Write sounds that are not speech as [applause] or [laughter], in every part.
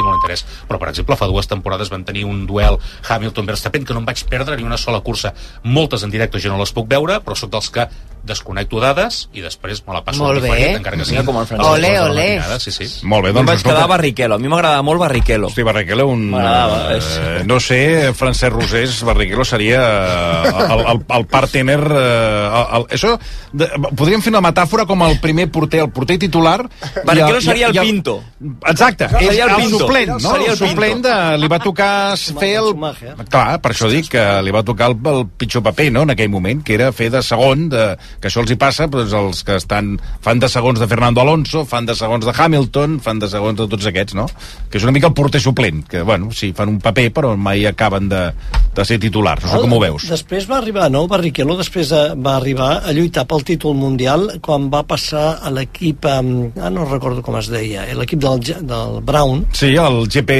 té molt interès. Però, per exemple, fa dues temporades van tenir un duel Hamilton-Verstappen que no em vaig perdre ni una sola cursa. Moltes en directe jo no les puc veure, però sóc dels que desconnecto dades i després me la passo Molt diferent, encara que sigui Mira com el Francesc. Ole. matinades, Sí, sí. Molt bé, Jo em doncs vaig quedar a Barrichello. A mi m'agradava molt Barrichello. Hosti, Barrichello, un... És- Eh, no sé, Francesc Rosés, Barrichello seria eh, el, el, el partner... Eh, el, el, això, de, podríem fer una metàfora com el primer porter, el porter titular... Barrichello i seria el i Pinto. Exacte, Seria és el el, Pinto. Suplent, no? Seria el suplent de, li va tocar fer el... Schumacher. Clar, per això dic que li va tocar el, el pitjor paper, no?, en aquell moment, que era fer de segon, de, que això els hi passa, doncs els que estan, fan de segons de Fernando Alonso, fan de segons de Hamilton, fan de segons de tots aquests, no? Que és una mica el porter suplent, que, bueno, sí, fan un paper, però mai acaben de, de ser titulars. No sé com ho veus. Després va arribar, no? Barrichello després de, va arribar a lluitar pel títol mundial quan va passar a l'equip, ah, no recordo com es deia, eh, l'equip del, del Brown, Sí, el GP...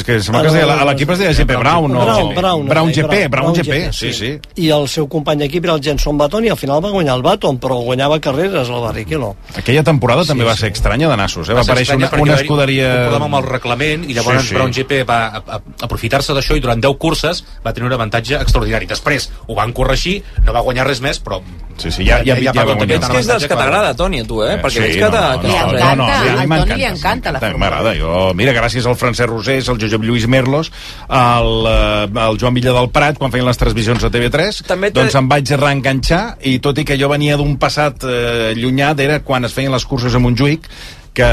És que sembla que es deia, l'equip es deia GP Brown, no? Brown, Brown, Brown eh, GP, Brown GP, sí, sí. I el seu company d'equip era el Jenson Button i al final va guanyar el Button, però guanyava carreres el Barrichello. Aquella temporada també va ser estranya de nassos, eh? Va ser aparèixer estranya una, una va escuderia... Un problema amb el reglament i llavors Sí, sí. Brown GP va a- a- aprofitar-se d'això i durant 10 curses va tenir un avantatge extraordinari. Després ho van corregir, no va guanyar res més, però... Sí, sí, ja- ja- ja va perdó, guanyar. Veig que és dels que t'agrada, Toni, a tu, eh? Perquè veig que t'ha... que Li t'ha- encanta, a mi al Toni m'encanta, li encanta la Fórmula M'agrada, Mira, gràcies al Francesc Rosés, al Josep Lluís Merlos, al, eh, al Joan Villa del Prat, quan feien les transmissions a TV3, També doncs em vaig reenganxar, i tot i que jo venia d'un passat eh, llunyà, era quan es feien les curses a Montjuïc, que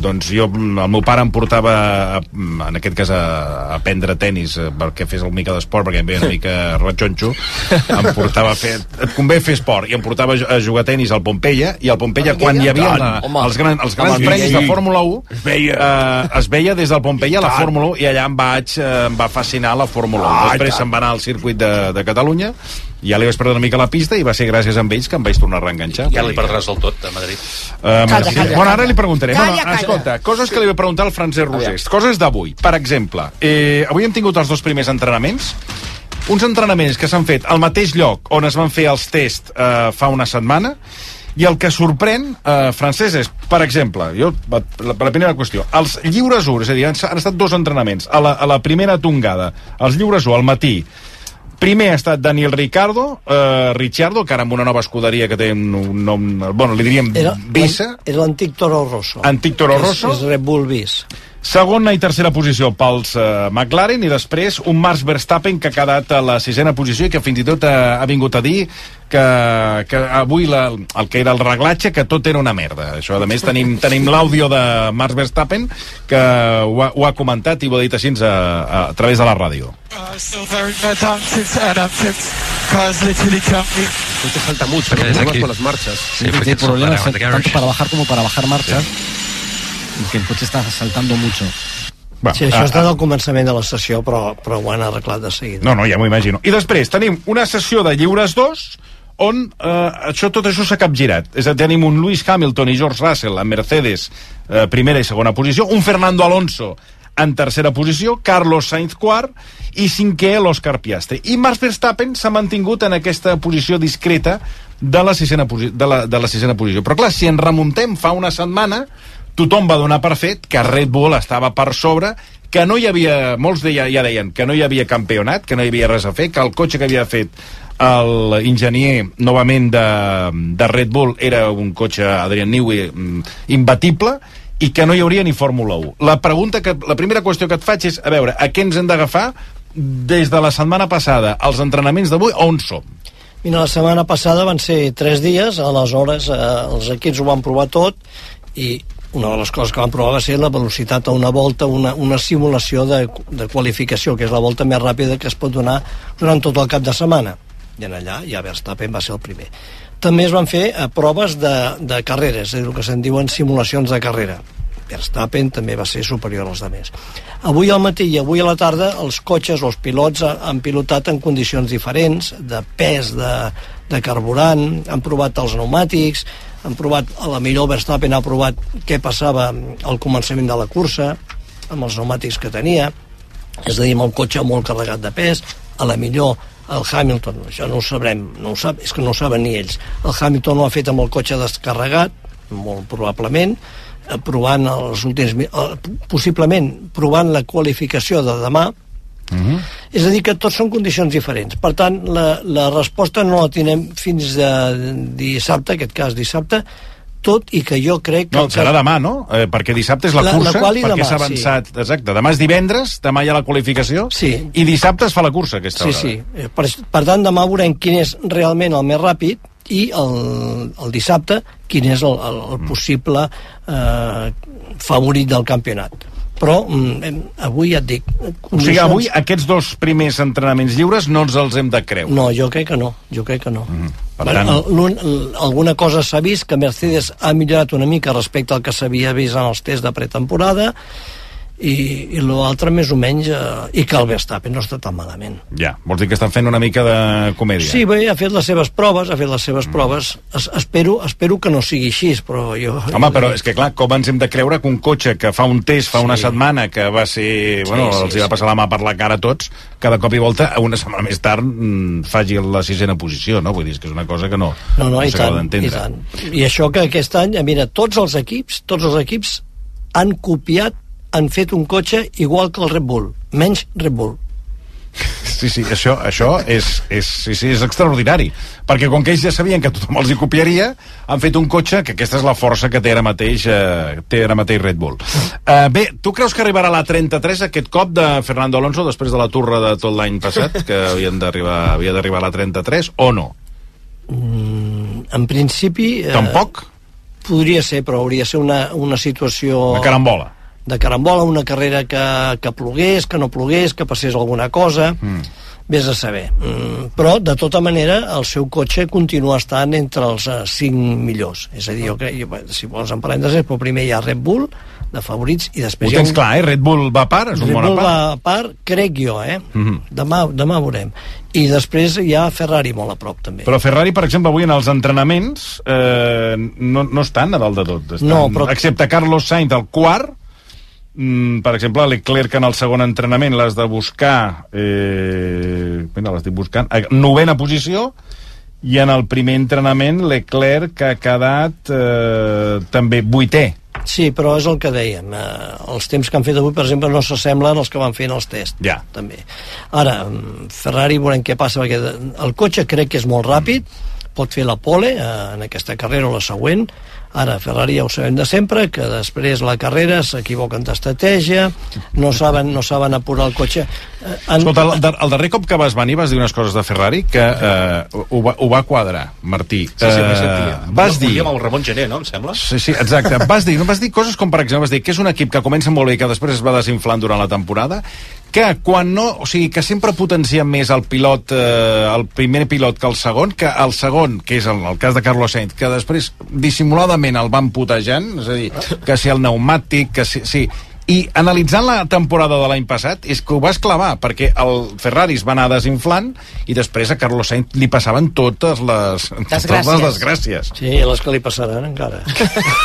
doncs jo, el meu pare em portava a, en aquest cas a, a aprendre tennis eh, perquè fes una mica d'esport perquè em veia una [laughs] mica ratxonxo em portava a fer, et convé fer esport i em portava a ju- a jugar a tennis al Pompeia i al Pompeia quan hi havia la, els, gran, els grans premis sí. de Fórmula 1 Es veia. eh, es veia des del Pompeia la Fórmula 1 i allà em vaig eh, em va fascinar la Fórmula 1 Ah, després se'n va anar al circuit de, de Catalunya ja li vaig perdre una mica la pista i va ser gràcies a ells que em vaig tornar a reenganxar Ja li perdràs del tot, a Madrid. Uh, Calla, sí. calla, bueno, ara calla. li preguntaré. Calla, no, no, calla. escolta, coses que li vull preguntar al Francesc Rosés. Coses d'avui. Per exemple, eh, avui hem tingut els dos primers entrenaments. Uns entrenaments que s'han fet al mateix lloc on es van fer els tests eh, fa una setmana i el que sorprèn, eh, Francesc, és, per exemple, jo, la, la primera qüestió, els lliures 1, és a dir, han, han estat dos entrenaments, a la, a la primera tongada, els lliures 1 al matí, Primer ha estat Daniel Ricardo, eh, Ricciardo, que ara amb una nova escuderia que té un, un nom... Bueno, li diríem Era, Visa, era l'antic Toro Rosso. antic Toro Rosso. És, és Red Bull Bis. Segona i tercera posició pels uh, McLaren i després un Max Verstappen que ha quedat a la sisena posició i que fins i tot ha, ha vingut a dir que, que avui la, el que era el reglatge que tot era una merda. Això, a més, tenim, [laughs] tenim l'àudio de Max Verstappen que ho ha, ho ha comentat i ho ha dit així a, a, a través de la ràdio. Uh, still very bad down since I'm fifth. Cars literally. Te salta mucho, ¿no? Problemas con las marchas. Sí, tiene problemas tanto para bajar como para bajar marchas. Y que el coche está saltando mucho. Va, Sí, això ah, està del començament de la sessió, però, però ho han arreglat de seguida. No, no, ja m'ho imagino. I després tenim una sessió de lliures 2 on eh, això, tot això s'ha capgirat. És a dir, tenim un Lewis Hamilton i George Russell en Mercedes, eh, primera i segona posició, un Fernando Alonso en tercera posició, Carlos Sainz quart i cinquè l'Òscar Piastri. I Max Verstappen s'ha mantingut en aquesta posició discreta de la, sisena posi de, la, de la sisena posició. Però clar, si ens remuntem fa una setmana, tothom va donar per fet que Red Bull estava per sobre, que no hi havia, molts deia, ja deien que no hi havia campionat, que no hi havia res a fer, que el cotxe que havia fet l'enginyer novament de, de Red Bull era un cotxe Adrian Newey mm, imbatible i que no hi hauria ni Fórmula 1. La, pregunta que, la primera qüestió que et faig és, a veure, a què ens hem d'agafar des de la setmana passada als entrenaments d'avui, on som? Mira, la setmana passada van ser tres dies, aleshores eh, els equips ho van provar tot i una de les coses que van provar va ser la velocitat a una volta, una, una simulació de, de qualificació, que és la volta més ràpida que es pot donar durant tot el cap de setmana. I en allà ja Verstappen va ser el primer. També es van fer eh, proves de, de carreres, és el que se'n diuen simulacions de carrera. Verstappen també va ser superior als altres. Avui al matí i avui a la tarda els cotxes o els pilots ha- han pilotat en condicions diferents, de pes, de, de carburant, han provat els pneumàtics, han provat, a la millor Verstappen ha provat què passava al començament de la cursa, amb els pneumàtics que tenia, és a dir, amb el cotxe molt carregat de pes, a la millor el Hamilton, això no ho sabrem, no ho sap, és que no ho saben ni ells. El Hamilton ho ha fet amb el cotxe descarregat, molt probablement, eh, provant els últims... eh, possiblement provant la qualificació de demà, Mhm. és a dir, que tots són condicions diferents. Per tant, la, la resposta no la tindrem fins de dissabte, aquest cas dissabte, tot i que jo crec que... No, serà demà, no? Eh, perquè dissabte és la, La- la cursa, quali perquè s'ha avançat... Exacte, demà és divendres, demà hi ha la qualificació, Sí. i dissabte es fa la cursa, aquesta Sí, hora. sí. Eh, Per, per tant, demà veurem quin és realment el més ràpid i el, el dissabte quin és el, el, el possible eh, favorit del campionat. Però mm, avui ja et dic... O sigui, avui aquests dos primers entrenaments lliures no ens els hem de creure. No, jo crec que no, jo crec que no. Mhm. Per Bueno, tant- el- alguna cosa s'ha vist, que Mercedes ha millorat una mica respecte al que s'havia vist en els tests de pretemporada, i, i l'altre més o menys, eh, i que el Verstappen no està tan malament. Ja, vols dir que estan fent una mica de comèdia. Sí, bé, ha fet les seves proves, ha fet les seves proves. Es, espero, espero que no sigui així, però jo... Home, però és que clar, com ens hem de creure que un cotxe que fa un test fa una Sí. setmana que va ser... Sí, bueno, sí, els hi va sí. passar la mà per la cara a tots, cada cop i volta, una setmana més tard, mm, faci la sisena posició, no? Vull dir, és que és una cosa que no, No, no, i s'acaba tant, i d'entendre. tant. I això que aquest any, eh, mira, tots els equips, tots els equips han copiat, han fet un cotxe igual que el Red Bull, menys Red Bull. Sí, sí, això, això és, és, sí, sí, és extraordinari. Perquè com que ells ja sabien que tothom els hi copiaria, han fet un cotxe que aquesta és la força que té ara mateix, eh, té ara mateix Red Bull. Eh, bé, tu creus que arribarà la 33 aquest cop de Fernando Alonso després de la turra de tot l'any passat, que havien havia d'arribar a la 33, o no? En principi... Eh, Tampoc? Podria ser, però hauria de ser una, una situació... Una carambola. De carambola, una carrera que, que plogués, que no plogués, que passés alguna cosa, mm. vés a saber. Mm, però, de tota manera, el seu cotxe continua estant entre els uh, 5 millors. És a dir, jo crec, jo, si vols en parèntesis, però primer hi ha Red Bull, de favorits, i Ho després ha tens un... clar, eh? Red Bull va a part, és un Red bon a Bull part. va a part, crec jo, eh? Mhm. demà, demà veurem. I després hi ha Ferrari molt a prop, també. Però Ferrari, per exemple, avui en els entrenaments eh, no, no estan a dalt de tot. Estan, No, però- Excepte Carlos Sainz, el quart, mm, per exemple, Leclerc en el segon entrenament l'has de buscar... Eh, mira, l'estic buscant. a Novena posició, i en el primer entrenament Leclerc ha quedat eh, també vuitè. Sí, però és el que dèiem. Eh, els temps que han fet avui, per exemple, no s'assemblen als que van fer en els tests. Ja. També. Ara, mm, Ferrari veurem què passa, perquè el cotxe crec que és molt ràpid, pot fer la pole eh, en aquesta carrera o la següent. Ara, Ferrari ja ho sabem de sempre, que després la carrera s'equivoquen d'estratègia, no saben, no saben apurar el cotxe. Eh, han, Escolta, el, dar- el darrer cop que vas venir vas dir unes coses de Ferrari que eh, ho, va, ho va quadrar, Martí. Sí, sí. Eh, vas Un dir... amb el Ramon Gené, no, em sembla? Sí, sí, exacte. Vas dir, no vas dir coses com, per exemple, vas dir que és un equip que comença molt bé i que després es va desinflant durant la temporada, que quan no... O sigui, que sempre potencia més el pilot, eh, el primer pilot que el segon, que el segon, que és el, el cas de Carlos Sainz, que després dissimuladament el van putejant, és a dir, que si el pneumàtic, que si... sí i analitzant la temporada de l'any passat és que ho vas clavar, perquè el Ferrari es va anar desinflant i després a Carlos Sainz li passaven totes les, totes les desgràcies. Sí, les que li passaran encara.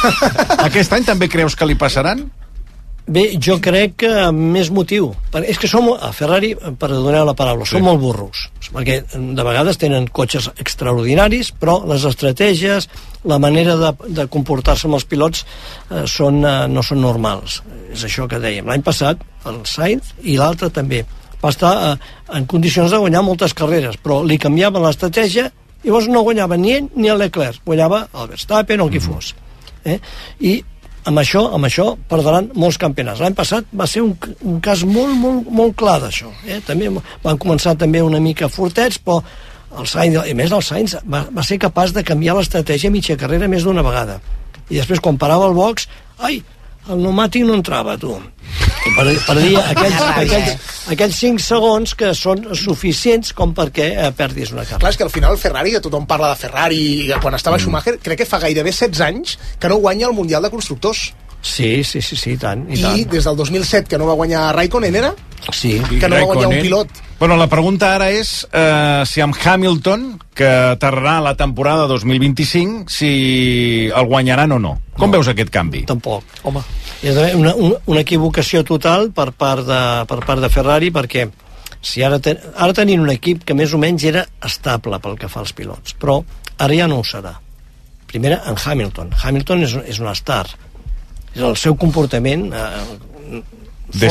[laughs] Aquest any també creus que li passaran? Bé, jo crec que amb més motiu. És que som, a Ferrari, per donar la paraula, són Sí. molt burros. Perquè de vegades tenen cotxes extraordinaris, però les estratègies, la manera de, de comportar-se amb els pilots eh, són, eh, no són normals. És això que dèiem. L'any passat, el Sainz i l'altre també va estar eh, en condicions de guanyar moltes carreres, però li canviaven l'estratègia i llavors no guanyava ni ell ni el Leclerc, guanyava el Verstappen o qui fos. Eh? I amb això, amb això perdran molts campionats. L'any passat va ser un, un cas molt, molt, molt clar d'això. Eh? També van començar també una mica fortets, però el Sainz, a més el Sainz va, va ser capaç de canviar l'estratègia mitja carrera més d'una vegada. I després, quan parava el box, ai, el pneumàtic no entrava, tu. I per, per dir [laughs] aquells, aquells, aquells 5 segons que són suficients com perquè eh, perdis una Clar, carrera. és que al final Ferrari, que tothom parla de Ferrari quan estava Schumacher, crec que fa gairebé 16 anys que no guanya el Mundial de Constructors. Sí, sí, sí, sí, i tant. I, I, tant. des del 2007 que no va guanyar Raikkonen, era? Sí. Que no va guanyar un pilot. Bueno, la pregunta ara és eh, si amb Hamilton, que aterrarà la temporada 2025, si el guanyaran o no. Com No. veus aquest canvi? Tampoc. Home. És una, una, una equivocació total per part de, per part de Ferrari perquè si ara, ten, ara tenien un equip que més o menys era estable pel que fa als pilots, però ara ja no ho serà. Primera, en Hamilton. Hamilton és, és un star. És el seu comportament eh,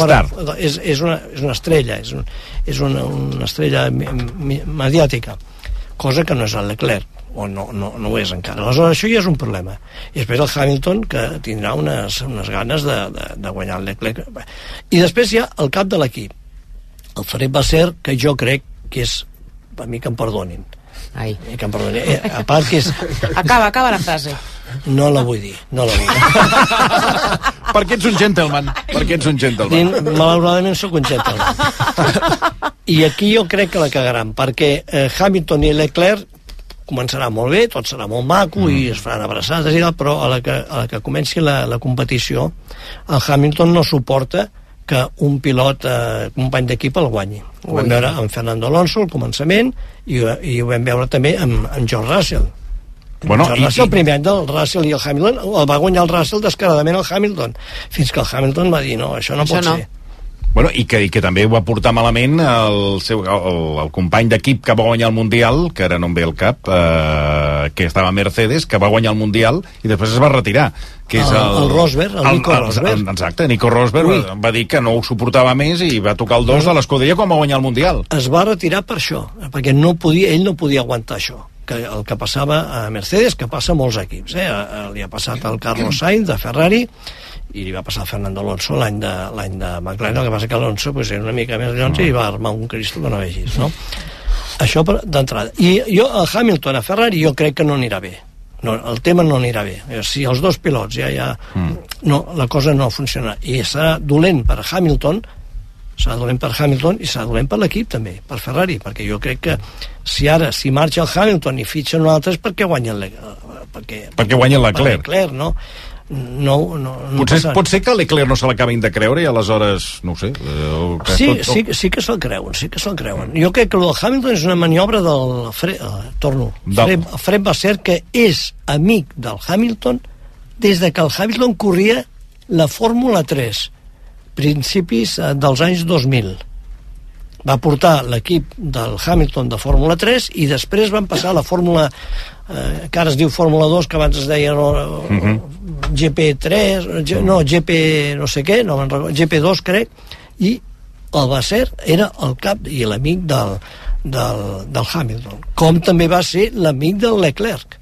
fora- és, és, una, és una estrella és, un, és una, una estrella mediàtica cosa que no és el Leclerc o no, no, no ho és encara. Aleshores, això ja és un problema. I després el Hamilton, que tindrà unes, unes ganes de, de, de guanyar el Leclerc. I després hi ha el cap de l'equip, el Fred Basser, que jo crec que és, a mi que em perdonin, Ai. i que em perdonin. Eh, a part que és, [laughs] Acaba, acaba la frase. no la vull dir, no la vull dir. [laughs] Perquè ets un gentleman. Perquè ets un gentleman. Din, malauradament sóc un gentleman. [laughs] I aquí jo crec que la cagaran, perquè eh, Hamilton i Leclerc començarà molt bé, tot serà molt maco mm. i es faran abraçades i tal, però a la que, a la que comenci la, la competició el Hamilton no suporta que un pilot, eh, company d'equip el guanyi. Ho vam veure amb Fernando Alonso al començament i, i ho vam veure també amb, amb George Russell. Bueno, el i- Russell, i- el primer any del Russell i el Hamilton, el va guanyar el Russell descaradament el Hamilton, fins que el Hamilton va dir no, això no Això pot no. ser. Bueno, i que, i que també va portar malament el, seu, el, el company d'equip que va guanyar el Mundial, que ara no em ve el cap, eh, que estava a Mercedes, que va guanyar el Mundial i després es va retirar. Que és El- el, el Rosberg, el Nico Rosberg. Exacte, Nico Rosberg Ui. va, dir que no ho suportava més i va tocar el dos de l'escuderia quan va guanyar el Mundial. es va retirar per això, perquè no podia, ell no podia aguantar això que el que passava a Mercedes, que passa a molts equips. Eh? Eh, Li ha passat al Carlos Sainz de Ferrari i li va passar a Fernando Alonso l'any de, l'any de McLaren, el que passa que Alonso pues, era una mica més llonze i va armar un cristo que no vegis, no? Això d'entrada. I jo, a Hamilton, a Ferrari, jo crec que no anirà bé. No, el tema no anirà bé. Eh, Si els dos pilots ja, ja... No, la cosa no funciona. I serà dolent per Hamilton, serà dolent per Hamilton i serà dolent per l'equip també, per Ferrari, perquè jo crec que si ara, si marxa el Hamilton i fitxa un altre és perquè guanya el, Le- perquè, Perquè guanya el Leclerc. per Leclerc, no? No, no, no Potser, pot ser que l'Eclerc no se l'acabin de creure i aleshores, no ho sé... Eh, que Sí, tot- sí, sí que se'l creuen, sí que se'l creuen. Jo crec que el del Hamilton és una maniobra del Fred, eh, torno, Del- Fred, Fred va ser que és amic del Hamilton des de que el Hamilton corria la Fórmula 3, principis eh, dels anys 2000. Va portar l'equip del Hamilton de Fórmula 3 i després van passar a la Fórmula eh, que ara es diu Fórmula 2 que abans es deia no, GP3 G, no, GP no sé què no me'n recordo, GP2 crec i el Basser era el cap i l'amic del, del, del Hamilton com també va ser l'amic del Leclerc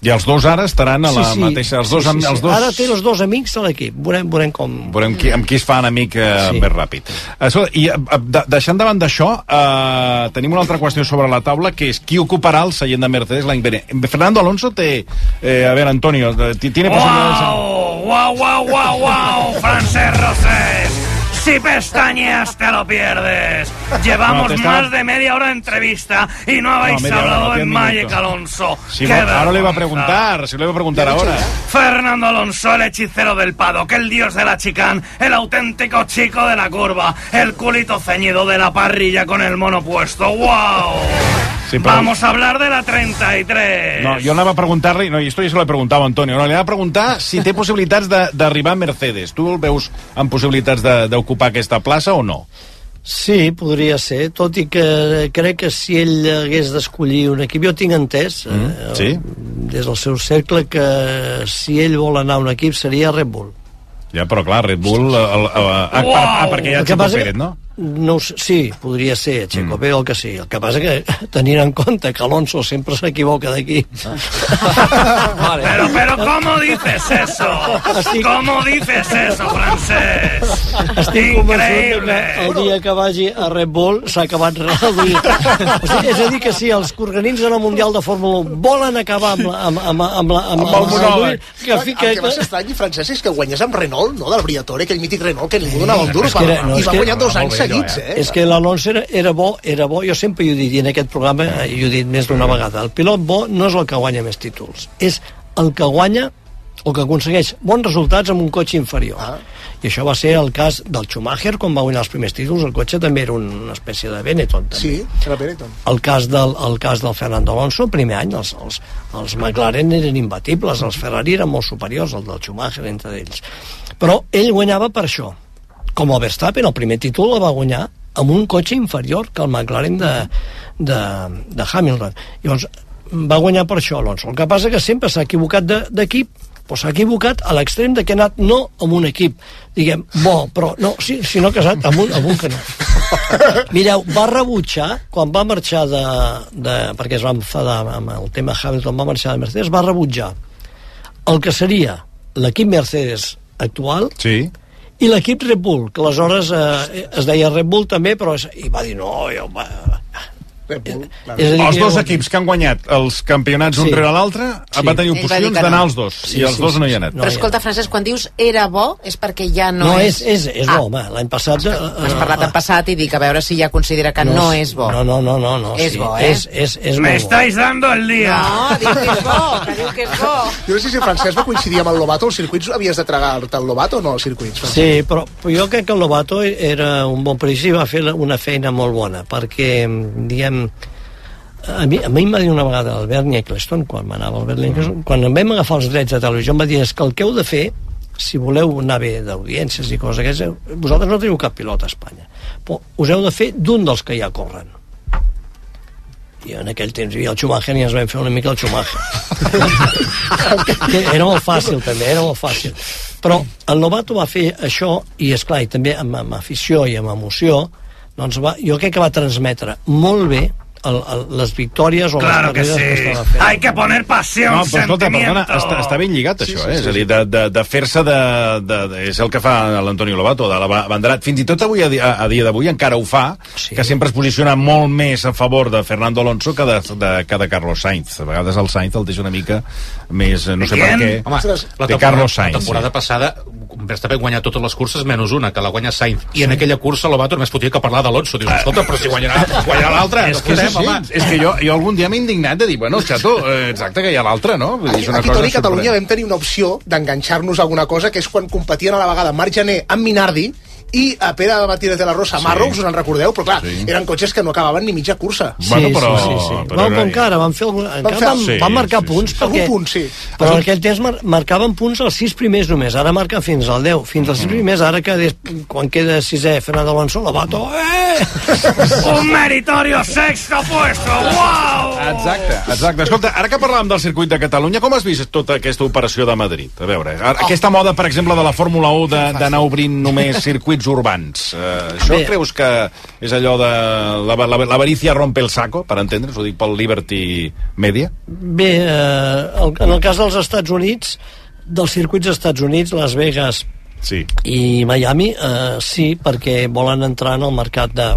I els dos ara estaran a la mateixa... Els dos, sí, sí, sí. els dos... ara té els dos amics a l'equip veurem, veurem com Veurem qui, amb qui es fa enemic eh, Sí. més ràpid. Escolta, I eh, de, deixant davant d'això, eh, tenim una altra qüestió sobre la taula, que és qui ocuparà el seient de Mercedes l'any vinent. Fernando Alonso té... Eh, a ver, Antonio, eh, ti- tiene posibilidades... ¡Wow! ¡Wow, wow, wow, wow! Francés Rosés. Si pestañeas te lo pierdes. [laughs] Llevamos No, más de media hora de entrevista y no habéis hablado Magic minutos. Alonso. Sí, ¡Qué ahora le va a preguntar, si le va a preguntar ahora. Fernando Alonso, el hechicero del paddock, el dios de la chicán, el auténtico chico de la curva, el culito ceñido de la parrilla con el mono puesto. ¡Wow! Sí, però- Vamos a hablar de la 33. No, jo anava a preguntar-li, no, i esto ja se lo he preguntado a Antonio, no, li anava a preguntar si té possibilitats de- d'arribar a Mercedes. Tu el veus amb possibilitats de- d'ocupar aquesta plaça o no? Sí, podria ser, tot i que crec que si ell hagués d'escollir un equip, jo tinc entès, Mm, eh, sí. des del seu cercle, que si ell vol anar a un equip seria Red Bull. Ja, però clar, Red Bull... El, el, el, ah, ah, ah, perquè hi ha El que passa Pérez, no? No sí, podria ser Checo mm. Pérez o el que sí. El que passa que, tenint en compte que Alonso sempre s'equivoca d'aquí... [laughs] Vale. Pero, pero, ¿cómo dices eso? Estic- ¿Cómo dices eso, francés? Estic convençut que Increïble. el dia que vagi a Red Bull s'ha acabat reduint. [laughs] o sigui, és a dir, que si els que organitzen el Mundial de Fórmula 1 volen acabar amb, la, amb, amb, amb, la, amb, Amb el monòleg. que, el, fi- el que va ser estrany, Francesc, és que guanyés amb Renault, no?, del Briatore, aquell mític Renault que ningú donava un duro, que no, i va que- guanyar dos anys seguits, eh? És que l'Alonso era, era bo, era bo, jo sempre ho he dit, i en aquest programa eh, ho he dit més d'una vegada, el pilot bo no és el que guanya més títols, és el que guanya o que aconsegueix bons resultats amb un cotxe inferior. Ah. I això va ser el cas del Schumacher, quan va guanyar els primers títols, el cotxe també era una espècie de Benetton. També. Sí, era Benetton. El cas del, el cas del Fernando Alonso, el primer any, els, els, els McLaren eren imbatibles, els Ferrari eren molt superiors, el del Schumacher entre ells. Però ell guanyava per això. Com el Verstappen, el primer títol el va guanyar amb un cotxe inferior que el McLaren de, de, de Hamilton. Llavors, va guanyar per això Alonso. El que passa que sempre s'ha equivocat de- d'equip Pues s'ha equivocat a l'extrem de que ha anat no amb un equip, diguem, bo, però no, si, sinó que ha anat amb un, amb un que no. [laughs] Mireu, va rebutjar, quan va marxar de, de perquè es va enfadar amb el tema Hamilton, va marxar de Mercedes, va rebutjar el que seria l'equip Mercedes actual Sí. I l'equip Red Bull, que aleshores eh, es deia Red Bull també, però és, i va dir no, jo, va, Red Bull, clar. és a dir, Els dos equips que han guanyat els campionats un Sí. rere l'altre Sí. van tenir opcions d'anar no. als dos, Sí, i els sí, dos sí, no hi han anat. No, Però escolta, Francesc, quan dius era bo, és perquè ja no, no, és, és, és Ah, bo, home, l'any passat... eh, Has parlat en passat i dic a veure si ja considera que no, és bo. No, no, no, no, no És sí, bo, eh? És, és, és Me estáis dando el día. No, diu que és bo, que diu que és bo. Jo no sé si Francesc va coincidir amb el Lobato. Els circuits havies de tragar-te el Lobato o no, els circuits? Francesc? Sí, però, jo crec que el Lobato era un bon periodista i va fer una feina molt bona, perquè, diguem, a mi, a mi em va dir una vegada el Bernie Eccleston, quan m'anava Bernie Eccleston, quan em vam agafar els drets de televisió, em va dir és que el que heu de fer, si voleu anar bé d'audiències i coses aquestes, vosaltres no teniu cap pilot a Espanya, però us heu de fer d'un dels que ja corren. I en aquell temps hi havia el Schumacher i ens vam fer una mica el Schumacher. [laughs] Era molt fàcil, també, era molt fàcil. Però el Novato va fer això, i és clar, i també amb, amb afició i amb emoció, doncs va, jo crec que va transmetre molt bé el, el, les victòries o Claro que les carreres sí. que. Hay que poner pasión, No, però escolta, perdona, sentimiento. està, està ben lligat això, sí, eh? sí, és a dir, de, de, de fer-se de, de, de... És el que fa l'Antonio Lobato, de l'abanderat. Fins i tot avui, a, di- a, a dia d'avui, encara ho fa, Sí. que sempre es posiciona molt més a favor de Fernando Alonso que de, de, que de Carlos Sainz. A vegades el Sainz el deixa una mica més... eh, No sé per què. Home, de Carlos Sainz, la temporada sí. passada Verstappen guanya totes les curses menys una, que la guanya Sainz. I en aquella cursa Lobato només fotia que parlar d'Alonso. Dius, escolta, però si guanyarà, guanyarà l'altre, [laughs] És que és, fotem, així. home. és que jo, jo algun dia m'he indignat de dir, bueno, xato, eh, exacte, que hi ha l'altre, no? Vull dir, Aquí, és una aquí cosa Toni, a Catalunya vam tenir una opció d'enganxar-nos a alguna cosa, que és quan competien a la vegada Marc Jané amb Minardi i a Pere Martínez de la Rosa, Sí. Marrows, us en recordeu? Però clar, Sí. eren cotxes que no acabaven ni mitja cursa. Bueno, però- sí, sí, sí. però Vam, era- encara, vam fer algun, encara fer- vam, sí, vam marcar sí, sí, punts sí. perquè... Algun punt, sí. Però en aquell temps mar marcaven punts als sis primers només, ara marquen fins al 10, fins als sis primers, ara que des, quan queda sisè Fernando Alonso, la bato, eh! [laughs] Un meritorio sexto puesto. ¡Wow! Exacte, exacte. Escolta, ara que parlàvem del circuit de Catalunya, com has vist tota aquesta operació de Madrid? A veure, ara, aquesta moda, per exemple, de la Fórmula 1 de- d'anar obrint només circuits urbans. Uh, això Bé. creus que és allò de... La, la, l'avarícia rompe el saco, per entendre's? Ho dic pel Liberty Media? Bé, eh, el, en el cas dels Estats Units, dels circuits dels Estats Units, Las Vegas Sí. i Miami, eh, sí, perquè volen entrar en el mercat de,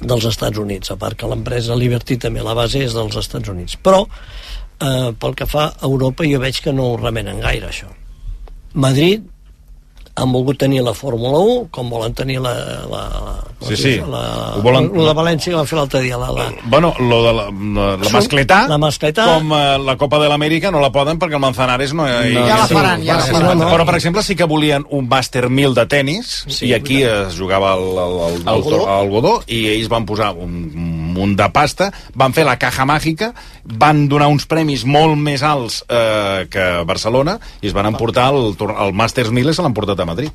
dels Estats Units, a part que l'empresa Liberty també la base és dels Estats Units. Però, eh, pel que fa a Europa, jo veig que no ho remenen gaire, això. Madrid han volgut tenir la Fórmula 1, com volen tenir la... la, la Sí, sí. La, Ho volen- la, la València que van fer l'altre dia, la, la, Bueno, lo de la, la, la mascletà, la mascletà. com eh, la Copa de l'Amèrica no la poden perquè el Manzanares no... hi- No, Ja la faran, ja la faran. no, no. Però, per exemple, sí que volien un Master 1000 de tennis Sí, i aquí es jugava el, el, el, el, Algodó. el, el godó i ells van posar un, un munt de pasta, van fer la caja màgica, van donar uns premis molt més alts eh, que Barcelona i es van emportar el, el Masters 1000 i se l'han portat a Madrid.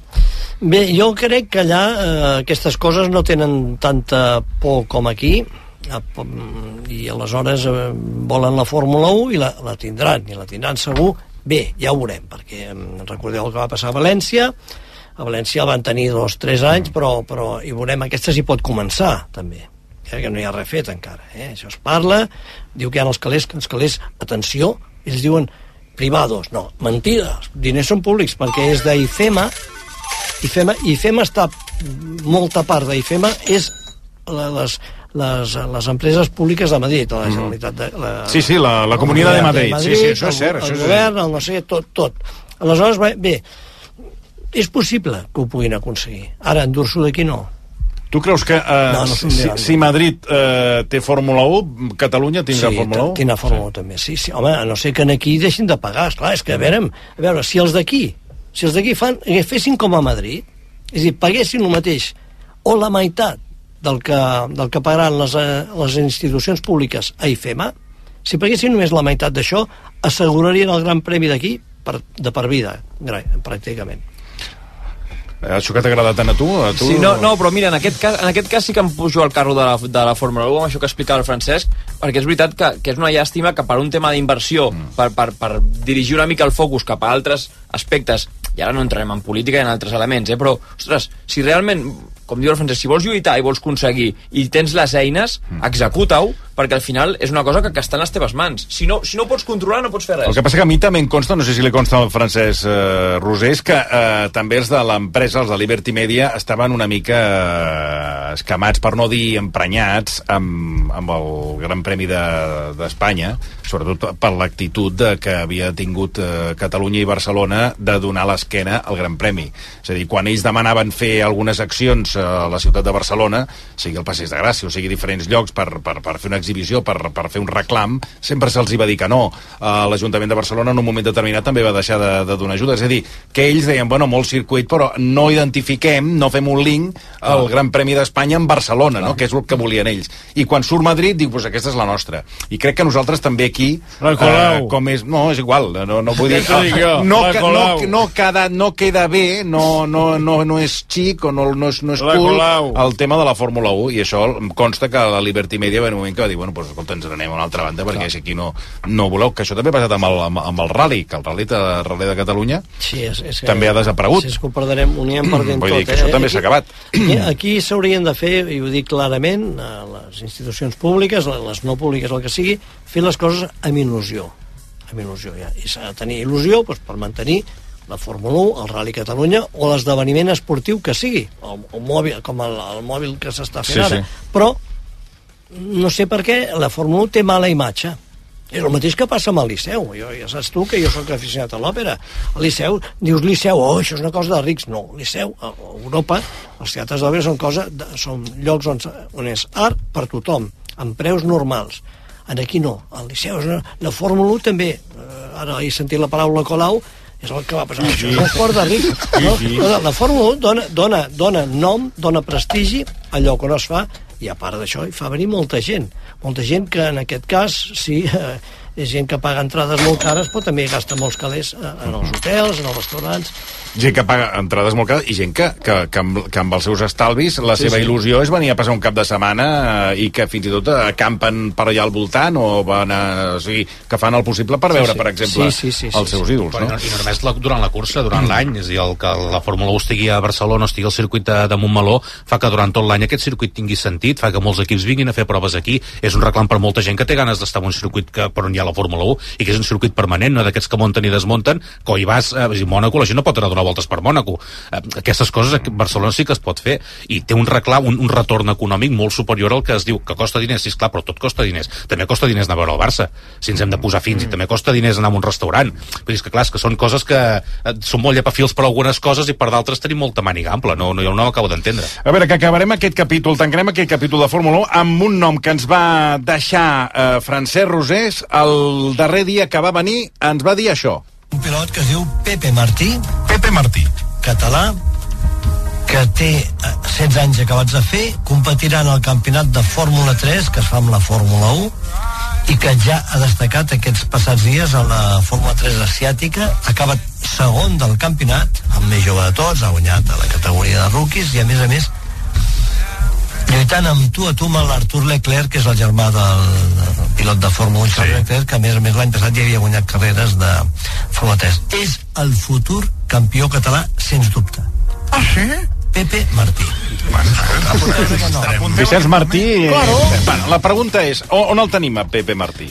Bé, jo crec que allà eh, aquestes coses no tenen tanta por com aquí eh, i aleshores eh, volen la Fórmula 1 i la, la tindran, i la tindran segur. Bé, ja ho veurem, perquè recordeu el que va passar a València. A València el van tenir dos, tres anys però, però i veurem, aquesta s'hi pot començar també eh, que no hi ha res fet encara eh? això es parla, diu que hi ha els calés que els calés, atenció, ells diuen privados, no, mentida els diners són públics perquè és d'IFEMA IFEMA, IFEMA està molta part d'IFEMA és la, les, les, les empreses públiques de Madrid, la Generalitat de, la, Sí, sí, la, la Comunitat de Madrid. Sí, sí, això és cert. el, Això el és govern, el no sé, tot, tot. Aleshores, bé, és possible que ho puguin aconseguir. Ara, endur-s'ho d'aquí no. Tu creus que eh, No, no si, de- si Madrid eh, té Fórmula 1, Catalunya tindrà sí, Fórmula 1? Tindrà Fórmula 1 també, sí, sí. Home, no ser que en aquí deixin de pagar, esclar, és que a veure, a veure si els d'aquí, si els d'aquí fan, fessin com a Madrid, és a dir, paguessin el mateix, o la meitat del que, del que pagaran les, eh, les institucions públiques a IFEMA, si paguessin només la meitat d'això, assegurarien el gran premi d'aquí per, de per vida, pràcticament. Eh, Això que t'ha agradat tant a tu? A tu Sí, no, no, però mira, en aquest, cas, en aquest cas sí que em pujo al carro de la, de la Fórmula 1, amb això que explicava el Francesc, perquè és veritat que, que és una llàstima que per un tema d'inversió, mm. per, per, per dirigir una mica el focus cap a altres aspectes, i ara no entrarem en política i en altres elements, eh, però, ostres, si realment, com diu el Francesc, si vols lluitar i vols aconseguir i tens les eines, mm. executa-ho, perquè al final és una cosa que, que està en les teves mans. Si no, si no pots controlar, no pots fer res. El que passa que a mi també em consta, no sé si li consta al Francesc eh, Rosés, que eh, també els de l'empresa, els de Liberty Media, estaven una mica eh, escamats, per no dir emprenyats, amb, amb el Gran Premi de- d'Espanya, de, sobretot per l'actitud que havia tingut eh, Catalunya i Barcelona de donar l'esquena al Gran Premi. És a dir, quan ells demanaven fer algunes accions a la ciutat de Barcelona, sigui el Passeig de Gràcia, o sigui diferents llocs per, per, per fer una exhibició, per, per fer un reclam, sempre se'ls va dir que no. Uh, L'Ajuntament de Barcelona en un moment determinat també va deixar de, de donar ajuda. És a dir, que ells deien, bueno, molt circuit, però no identifiquem, no fem un link al Gran Premi d'Espanya en Barcelona, no? que és el que volien ells. I quan surt Madrid, diu, pues aquesta és la nostra. I crec que nosaltres també aquí, Colau. com és... No, és igual, no, no vull dir... [laughs] No, no, Colau. no, queda, no queda bé, no, no, no, no és xic o no, no és, no és cool el tema de la Fórmula 1 i això em consta que la Liberty Media va un moment que va dir, bueno, pues, escolta, ens n'anem a una altra banda perquè si aquí no, no voleu, que això també ha passat amb el, amb, amb el Rally, que el Rally de, Rally de Catalunya Sí, és, és que, també ha desaparegut. Sí, és que ho perdrem, ho anirem perdent Vull tot. dir que això eh? també s'ha acabat. Aquí, aquí s'haurien de fer, i ho dic clarament, a les institucions públiques, les no públiques, el que sigui, fer les coses amb il·lusió. Amb il·lusió, ja. I s'ha de tenir il·lusió doncs, per mantenir la Fórmula 1, el Rally Catalunya o l'esdeveniment esportiu que sigui, el, el mòbil, com el, el mòbil que s'està fent Sí, ara. sí. Però no sé per què la Fórmula 1 té mala imatge. És el mateix que passa amb el Liceu. Jo, ja saps tu que jo sóc aficionat a l'òpera. El Liceu, dius Liceu, oh, això és una cosa de rics. No, Liceu, a Europa, els teatres d'òpera són, cosa de, són llocs on, on és art per tothom, amb preus normals. En aquí no, el Liceu és una... La Fórmula 1 també, eh, ara he sentit la paraula Colau, és el que va passar. Això és un esport de rics. No? La, la Fórmula 1 dona, dona, dona nom, dona prestigi al lloc on es fa i a part d'això hi fa venir molta gent. Molta gent que en aquest cas sí, eh, és gent que paga entrades molt cares però també gasta molts calés eh, en els hotels, en els restaurants gent que paga entrades molt cares i gent que, que, que, amb, que amb els seus estalvis la Sí, seva sí. il·lusió és venir a passar un cap de setmana eh, i que fins i tot acampen per allà al voltant o van a, o sigui, que fan el possible per Sí, veure, sí. per exemple, Sí, sí, sí, sí, els seus sí. ídols, Però no? no, I no només la, durant la cursa, durant l'any, és a dir, el que la Fórmula 1 estigui a Barcelona o estigui al circuit de, de Montmeló, fa que durant tot l'any aquest circuit tingui sentit, fa que molts equips vinguin a fer proves aquí, és un reclam per molta gent que té ganes d'estar en un circuit que, per on hi ha la Fórmula 1 i que és un circuit permanent, no d'aquests que munten i desmunten, que hi vas, eh, a Mònaco, la gent no pot anar a donar voltes per Mònaco. Eh, aquestes coses a Barcelona sí que es pot fer i té un reclam, un, un retorn econòmic molt superior al que es diu que costa diners, sí, esclar, però tot costa diners. També costa diners anar a veure el Barça, si ens hem de posar fins, i també costa diners anar a un restaurant. Vull dir, és que clar, és que són coses que eh, són molt llepafils per algunes coses i per d'altres tenim molta màniga ampla, no, no, jo no ho acabo d'entendre. A veure, que acabarem aquest capítol, tancarem aquest capítol de Fórmula 1 amb un nom que ens va deixar eh, Francesc Rosés el darrer dia que va venir, ens va dir això. un pilot que es diu Pepe Martí. Pepe Martí. Català que té eh, 16 anys acabats de fer competirà en el campionat de Fórmula 3 que es fa amb la Fórmula 1 i que ja ha destacat aquests passats dies a la Fórmula 3 asiàtica. Ha acabat segon del campionat el més jove de tots, ha guanyat a la categoria de rookies i a més a més lluitant amb tu a tu amb l'Artur Leclerc, que és el germà del, del pilot de Fórmula 1, Charles Leclerc, que a més a més l'any passat ja havia guanyat carreres de Fórmula 3. És el futur campió català, sens dubte. Ah, sí? Pepe Martí. Vicenç Martí... Claro. Bueno, la pregunta és, on, on el tenim, a Pepe Martí?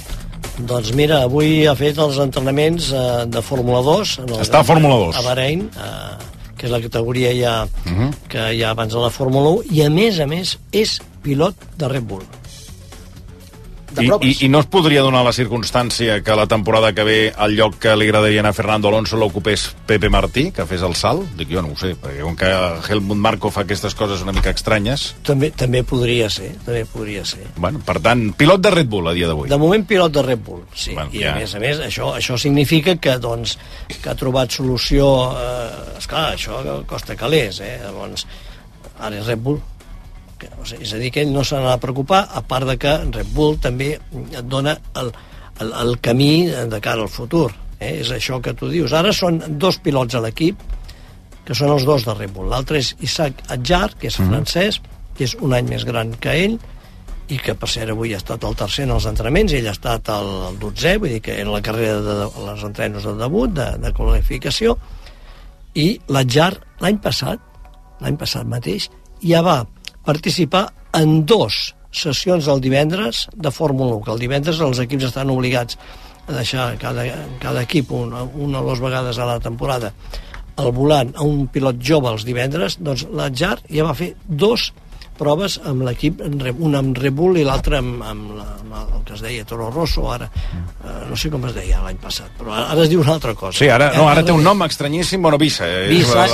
Doncs mira, avui ha fet els entrenaments eh, de Fórmula 2. En el, Està a Fórmula 2. A Bahrein, eh, que és la categoria ja, Uh -huh. que hi ha abans de la Fórmula 1, i a més a més és pilot de Red Bull. De I, i, I no es podria donar la circumstància que la temporada que ve el lloc que li agradaria anar a Fernando Alonso l'ocupés Pepe Martí, que fes el salt? Dic, jo no ho sé, perquè com que Helmut Marko fa aquestes coses una mica estranyes... També, també podria ser, també podria ser. Bueno, per tant, pilot de Red Bull a dia d'avui. De moment pilot de Red Bull, sí. Bueno, I ja. a més a més, això, això significa que, doncs, que ha trobat solució... Eh, esclar, això costa calés, eh? Llavors, ara és Red Bull. Que, o sigui, és a dir, que ell no se n'ha de preocupar, a part de que Red Bull també et dona el, el, el camí de cara al futur. Eh? És això que tu dius. Ara són dos pilots a l'equip, que són els dos de Red Bull. L'altre és Isaac Adjar, que és Mhm. francès, que és un any més gran que ell, i que per cert avui ha estat el tercer en els entrenaments, ell ha estat el, el 12è, vull dir que era la carrera de, de les entrenos de debut, de, de qualificació, i l'Adjar l'any passat, l'any passat mateix, ja va participar en dos sessions del divendres de Fórmula 1, que el divendres els equips estan obligats a deixar cada, cada equip una, una o dues vegades a la temporada al volant a un pilot jove els divendres, doncs l'Atjar ja va fer dos proves amb l'equip, una amb Red Bull i l'altra amb, amb, la, amb el que es deia Toro Rosso, ara eh, no sé com es deia l'any passat, però ara, es diu una altra cosa. Sí, ara, no, ara té un nom estranyíssim, bueno, Visa. eh, Visa.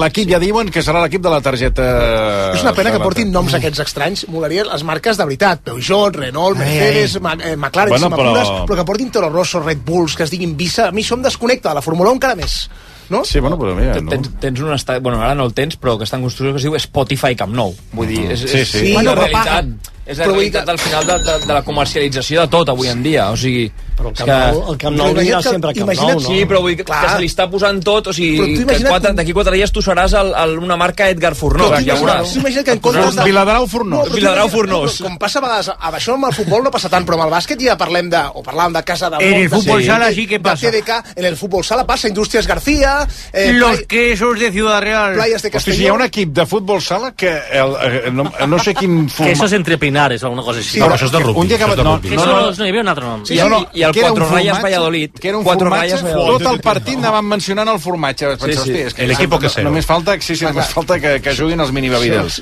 L'equip ja diuen que serà l'equip de la targeta... És una pena que portin noms aquests estranys. Molaria les marques de veritat. Peugeot, Renault, Mercedes, ai. Ma eh, McLaren, Bueno, però... però que portin Toro Rosso, Red Bulls, que es diguin Visa. A mi això em desconnecta de la Fórmula 1 encara més. No? Sí, bueno, però mira, no? Tens, tens un estat, bueno, ara no el tens, però que està en construcció que es diu Spotify Camp Nou. Vull dir, és, Sí, és, sí. és Bueno, la però realitat. És la Però realitat dir al final de, de, de la comercialització de tot avui en dia. O sigui, Però el Camp Nou, el Camp Nou que- sempre Camp imagina't- Nou, no? Sí, però vull dir que, Clar. que se li està posant tot, o sigui, que quatre- d'aquí quatre dies tu seràs el, el, una marca Edgar Fornós, Però ja veuràs. tu imagina't que en comptes de... Viladrau Fornós. tu Viladrau Fornós. Com passa a vegades, amb això amb el futbol no passa tant, però amb el bàsquet ja parlem de, o parlàvem de casa de... En el fútbol de- sala sí que de pasa. TDK, en el fútbol sala passa, Industrias García... Eh, Los Play- quesos de Ciudad Real. Playas de Hosti, Castelló... si hi ha un equip de futbol sala que el, eh, no, no sé quin Que format... es entre Pinares, alguna cosa així. Sí, No, això és de rugby. Un dia que... No, no, no, no, no, hi havia un altre nom. Sí, I- i el que era un Cuatro Rayas Valladolid. Que era un Cuatro formatge, Valladolid. tot el partit anaven mencionant el formatge. Vaig pensar, Sí, sí. hosti, és que El equipo que no- cero. Només falta, sí, sí, només falta que, que juguin els minibabidels.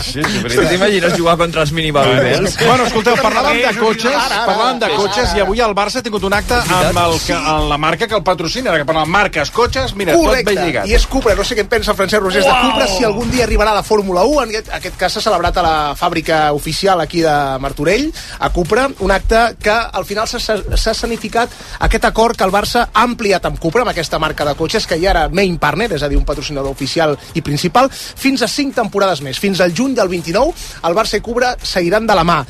Sí, sí, t'imagines jugar contra els mini Babybels? Bueno, escolteu, parlàvem de cotxes, parlàvem de cotxes i avui el Barça ha tingut un acte amb, el, que, amb la marca que el patrocina, que parla marques, cotxes, mira, tot Correcte, ben lligat. i és Cupra, no sé què en pensa el Francesc Rogers de Cupra, si algun dia arribarà a la Fórmula 1, en aquest, aquest cas s'ha celebrat a la fàbrica oficial aquí de Martorell, a Cupra, un acte que al final s'ha escenificat aquest acord que el Barça ha ampliat amb Cupra, amb aquesta marca de cotxes, que ja era main partner, és a dir, un patrocinador oficial i principal, fins a 5 temporades més. Fins al juny del 29, el Barça i Cupra seguiran de la mà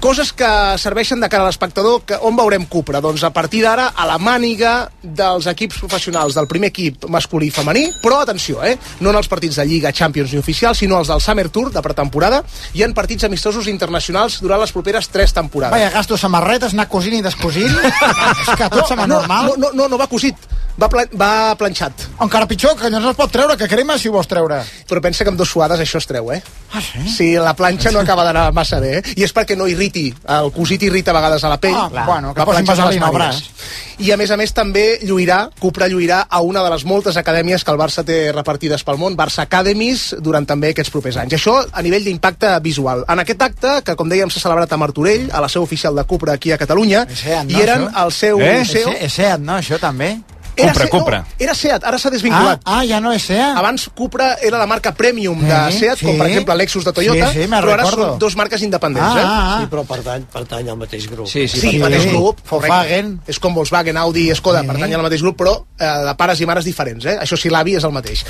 coses que serveixen de cara a l'espectador que on veurem Cupra? Doncs a partir d'ara a la màniga dels equips professionals del primer equip masculí i femení però atenció, eh? no en els partits de Lliga, Champions ni oficials, sinó els del Summer Tour de pretemporada i en partits amistosos internacionals durant les properes tres temporades Vaya, gasto samarretes, anar cosint i descosint. [laughs] és que tot sembla no, normal. no, no, no, no va cosit va, pla va planxat Encara pitjor, que no es pot treure, que crema si ho vols treure. però pensa que amb dos suades això es treu, eh? Ah, sí? Sí, la planxa no acaba d'anar massa bé, eh? I és perquè no irriti. El cosit irrita a vegades a la pell. Ah, bueno, que posin vaselina al mànigues. I a més a més també lluirà, Cupra lluirà a una de les moltes acadèmies que el Barça té repartides pel món, Barça Academies, durant també aquests propers anys. Això a nivell d'impacte visual. En aquest acte, que com dèiem s'ha celebrat a Martorell, a la seu oficial de Cupra aquí a Catalunya, És Seat, no, i eren això? el seu Eh? CEO... És, és Seat, no, això també? Era Cupra, Se- Cupra. No, era Seat, ara s'ha Ah, desvinculat. ah, ja no és Seat. Abans Cupra era la marca premium de Sí, Seat, com per sí. exemple Lexus de Toyota, Sí, sí, me però ara recordo. són dos marques independents. Ah, eh? ah, ah. Sí, però pertany, pertany al mateix grup. Sí, sí, Sí, Sí. mateix grup. Volkswagen. És com Volkswagen, Audi, Skoda, Sí. pertany al mateix grup, però eh, de pares i mares diferents, eh? Això sí, l'avi és el mateix.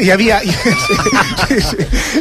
Hi havia, [laughs] hi, sí, sí,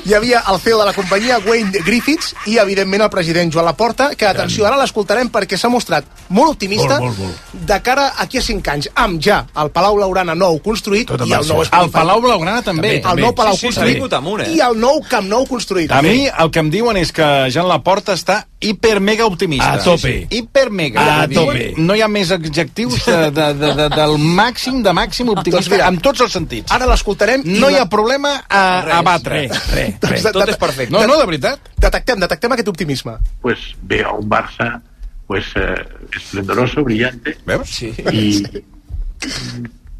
hi havia el CEO de la companyia, Wayne Griffiths, i, evidentment, el president Joan Laporta, que, atenció, ara l'escoltarem perquè s'ha mostrat molt optimista Molt, molt, molt. de cara aquí a 5 anys, amb ja el Palau Laurana nou construït Tot i el nou El. Palau Blaugrana també. el nou Palau Sí, sí, construït vingut amunt, eh? i el nou Camp Nou construït. A mi el que em diuen és que Jean Laporta està hiper mega optimista. A tope. Hiper mega. A tope. No hi ha més adjectius de, de, de, de, del màxim de màxim optimista Doncs mira, en tots els sentits. Ara l'escoltarem i No hi ha problema a, a batre. Res, res, Doncs res. de- Tot és perfecte. No, no, de veritat. Detectem, detectem aquest optimisme. pues veo a un Barça pues eh, esplendoroso, brillante Veus? Sí. y mm,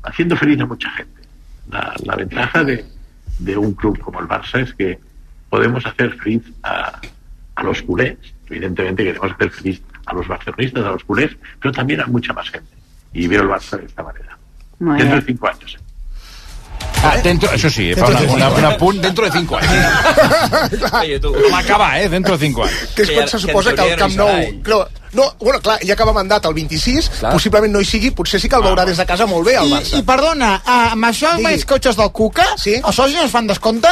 haciendo feliz a mucha gente. La, la ventaja de, de un club como el Barça es que podemos hacer feliz a, a los culés. Evidentemente queremos hacer feliz a los barcelonistas, a los culés, pero también a mucha más gente. Y veo el Barça de esta manera. Muy Dentro bien. de cinco años. Ah, dentro, això sí, fa una, una, una punt dentro de 5 anys. [laughs] Oye, tu. L'acabar, eh, dentro de 5 anys. que quan ja- se suposa que, el Camp Nou... No, no, bueno, clar, ell acaba mandat el 26, Clar. possiblement no hi sigui, potser sí que el veurà des de casa molt bé, el I, Barça. I perdona, ah, amb això Digui. amb els cotxes del Cuca, Sí. els socis no es fan descompte?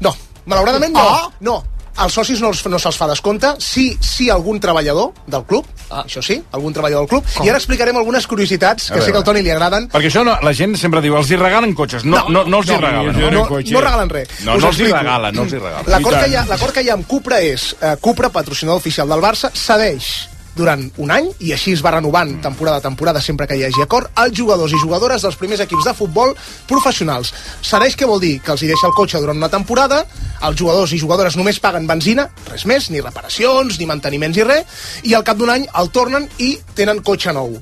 No, malauradament no. Ah. No, als socis no, els- no se'ls fa descompte, sí, sí algun treballador del club, ah. això sí, algun treballador del club, i ara explicarem algunes curiositats que sé que al Toni li agraden. Perquè això no, la gent sempre diu, els hi regalen cotxes. No, no, no, els hi regalen. no, no, no regalen res. No, Us no els hi regalen, no els hi regalen. L'acord que, hi ha- que hi ha amb Cupra és eh, Cupra, patrocinador oficial del Barça, cedeix durant un any, i així es va renovant temporada a temporada sempre que hi hagi acord, als jugadors i jugadores dels primers equips de futbol professionals. Cedeix què vol dir? Que els hi deixa el cotxe durant una temporada, els jugadors i jugadores només paguen benzina, res més, ni reparacions, ni manteniments i res, i al cap d'un any el tornen i tenen cotxe nou.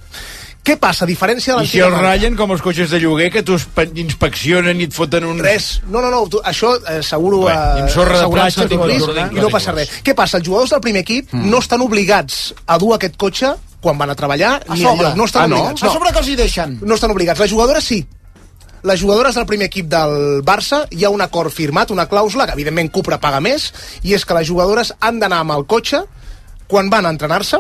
Què passa? A diferència de I si l'antiga els marca- ratllen com els cotxes de lloguer, que t'ho inspeccionen i et foten un... Res, no, no, no, tu, això eh, seguro Bé, i eh, amb sorra de assegurança platja, tot tot, risc, tot, i no passa res. Què passa? Els jugadors del primer equip no estan obligats a dur aquest cotxe quan van a treballar A ni sobre. enlloc. No estan Ah, no? obligats. A sobre que els hi deixen. No estan obligats. Les jugadores sí. Les jugadores del primer equip del Barça hi ha un acord firmat, una clàusula, que evidentment Cupra paga més, i és que les jugadores han d'anar amb el cotxe quan van a entrenar-se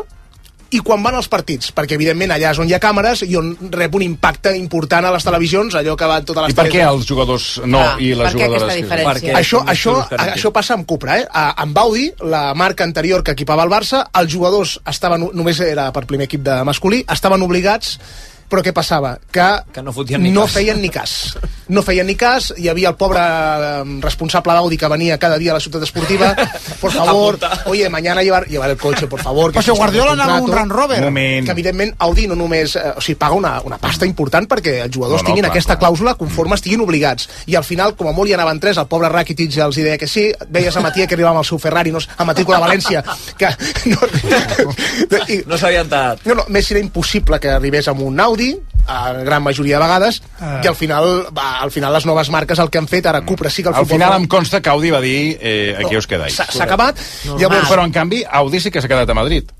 i quan van als partits, perquè evidentment allà és on hi ha càmeres i on rep un impacte important a les televisions, allò que va en totes les I per què els jugadors no Ah, i les per què jugadores... sí? diferència? Això, això, això passa amb Cupra, eh? A- Amb Audi, la marca anterior que equipava el Barça, els jugadors estaven, només era per primer equip de masculí, estaven obligats però què passava? Que, Que no fotien ni no cas. feien ni cas. No feien ni cas, hi havia el pobre responsable d'Audi que venia cada dia a la ciutat esportiva, por [laughs] favor, oye, mañana llevar, llevar el coche, por favor. que Però si Guardiola anava amb un. Range Rover. Moment. Que evidentment Audi no només, eh, o sigui, paga una, una pasta important perquè els jugadors No, no, tinguin clar, aquesta clar. clàusula conforme estiguin obligats. I al final, com a molt hi anaven tres, el pobre Rakitic els hi deia que sí, veies a Matia que arribava amb el seu Ferrari, no, a matrícula de València, que [laughs] no, i, No s'havia entrat. no, no, més era impossible que arribés amb un Audi, a gran majoria de vegades, Ah. i al final, va, al final les noves marques el que han fet, ara Cupra sí que el Al futbol... final em consta que Audi va dir eh, aquí us quedais. S'ha s'ha acabat. Llavors, però en canvi Audi sí que s'ha quedat a Madrid.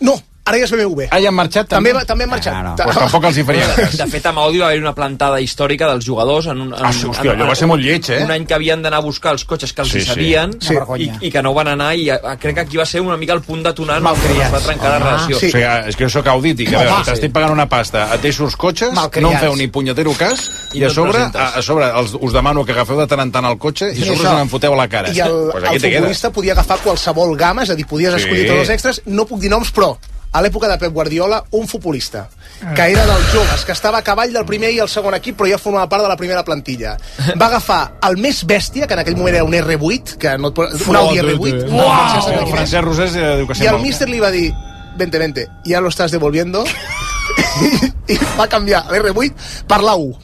No, ara ja és BMW. Ah, ja han marxat També, també? també han marxat. Ah, no. Pues tampoc els hi faria [laughs] cas. De fet, amb Audi va haver una plantada històrica dels jugadors en un, en, Ah, sí, hòstia, allò va ser molt lleig, eh? Un any que havien d'anar a buscar els cotxes que els Sí, hi sí. sabien Sí. i, i que no van anar i eh, crec que aquí va ser una mica el punt detonant on es va trencar la relació. O sigui, és que jo sóc audit i que a veure, Home. t'estic pagant una pasta, ateixos cotxes, Malcriats. no em feu ni punyetero cas, I i, a no et sobre, a, a sobre els, us demano que agafeu de tant en tant el cotxe i a Sí, sobre això. se n'en foteu a la cara. I el, pues aquí el futbolista podia agafar qualsevol gamma, és a dir, podies Sí. escollir tots els extras, no puc dir noms, però a l'època de Pep Guardiola, un futbolista Ah. que era dels joves, que estava a cavall del primer i el segon equip, però ja formava part de la primera plantilla. Va agafar el més bèstia, que en aquell moment era un R8, que no et pot... un Audi R8. Uau! el. Francesc Rosés diu que I el míster li va dir, vente, vente, ya lo estás devolviendo. [laughs] I va canviar l'R8 per la U.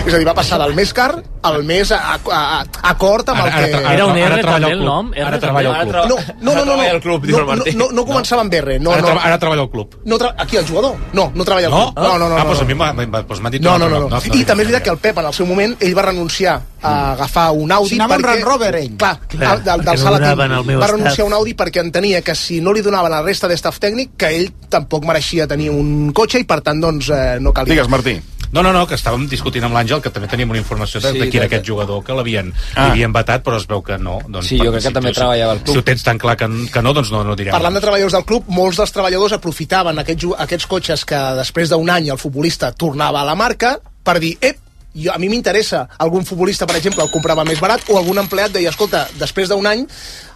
És a dir, va passar del més car al més a, a, a, acord amb el que... Era un R també el club. nom? Ara treballa al club. No, no, no, no, no, al club, diu no, no, no, no començava amb R, no, ara, no, ara treballa al club. no tra aquí el jugador? No, no treballa al No? club. No, no, no. Ah, doncs no. a mi m'ha dit... No, un no, no. I també és veritat que el Pep, en el seu moment, ell va renunciar a agafar un Audi Si anava amb perquè... Range Rover, ell. Clar, Clar, del, del, perquè del no sala donaven team. el meu va renunciar a un Audi perquè entenia que si no li donaven la resta d'estaf tècnic, que ell tampoc mereixia tenir un cotxe i, per tant, doncs, eh, no calia. Digues, Martí. No, no, no, que estàvem discutint amb l'Àngel, que també teníem una informació de, Sí, de qui era de- aquest jugador, que l'havien Ah. havien vetat, però es veu que no. Doncs, Sí, jo crec que si també tu- treballava al club. Si ho tens tan clar que, que no, doncs no, no direm. Parlant de treballadors del club, molts dels treballadors aprofitaven aquests, aquests cotxes que després d'un any el futbolista tornava a la marca per dir, ep, jo, a mi m'interessa algun futbolista, per exemple, el comprava més barat o algun empleat deia, escolta, després d'un any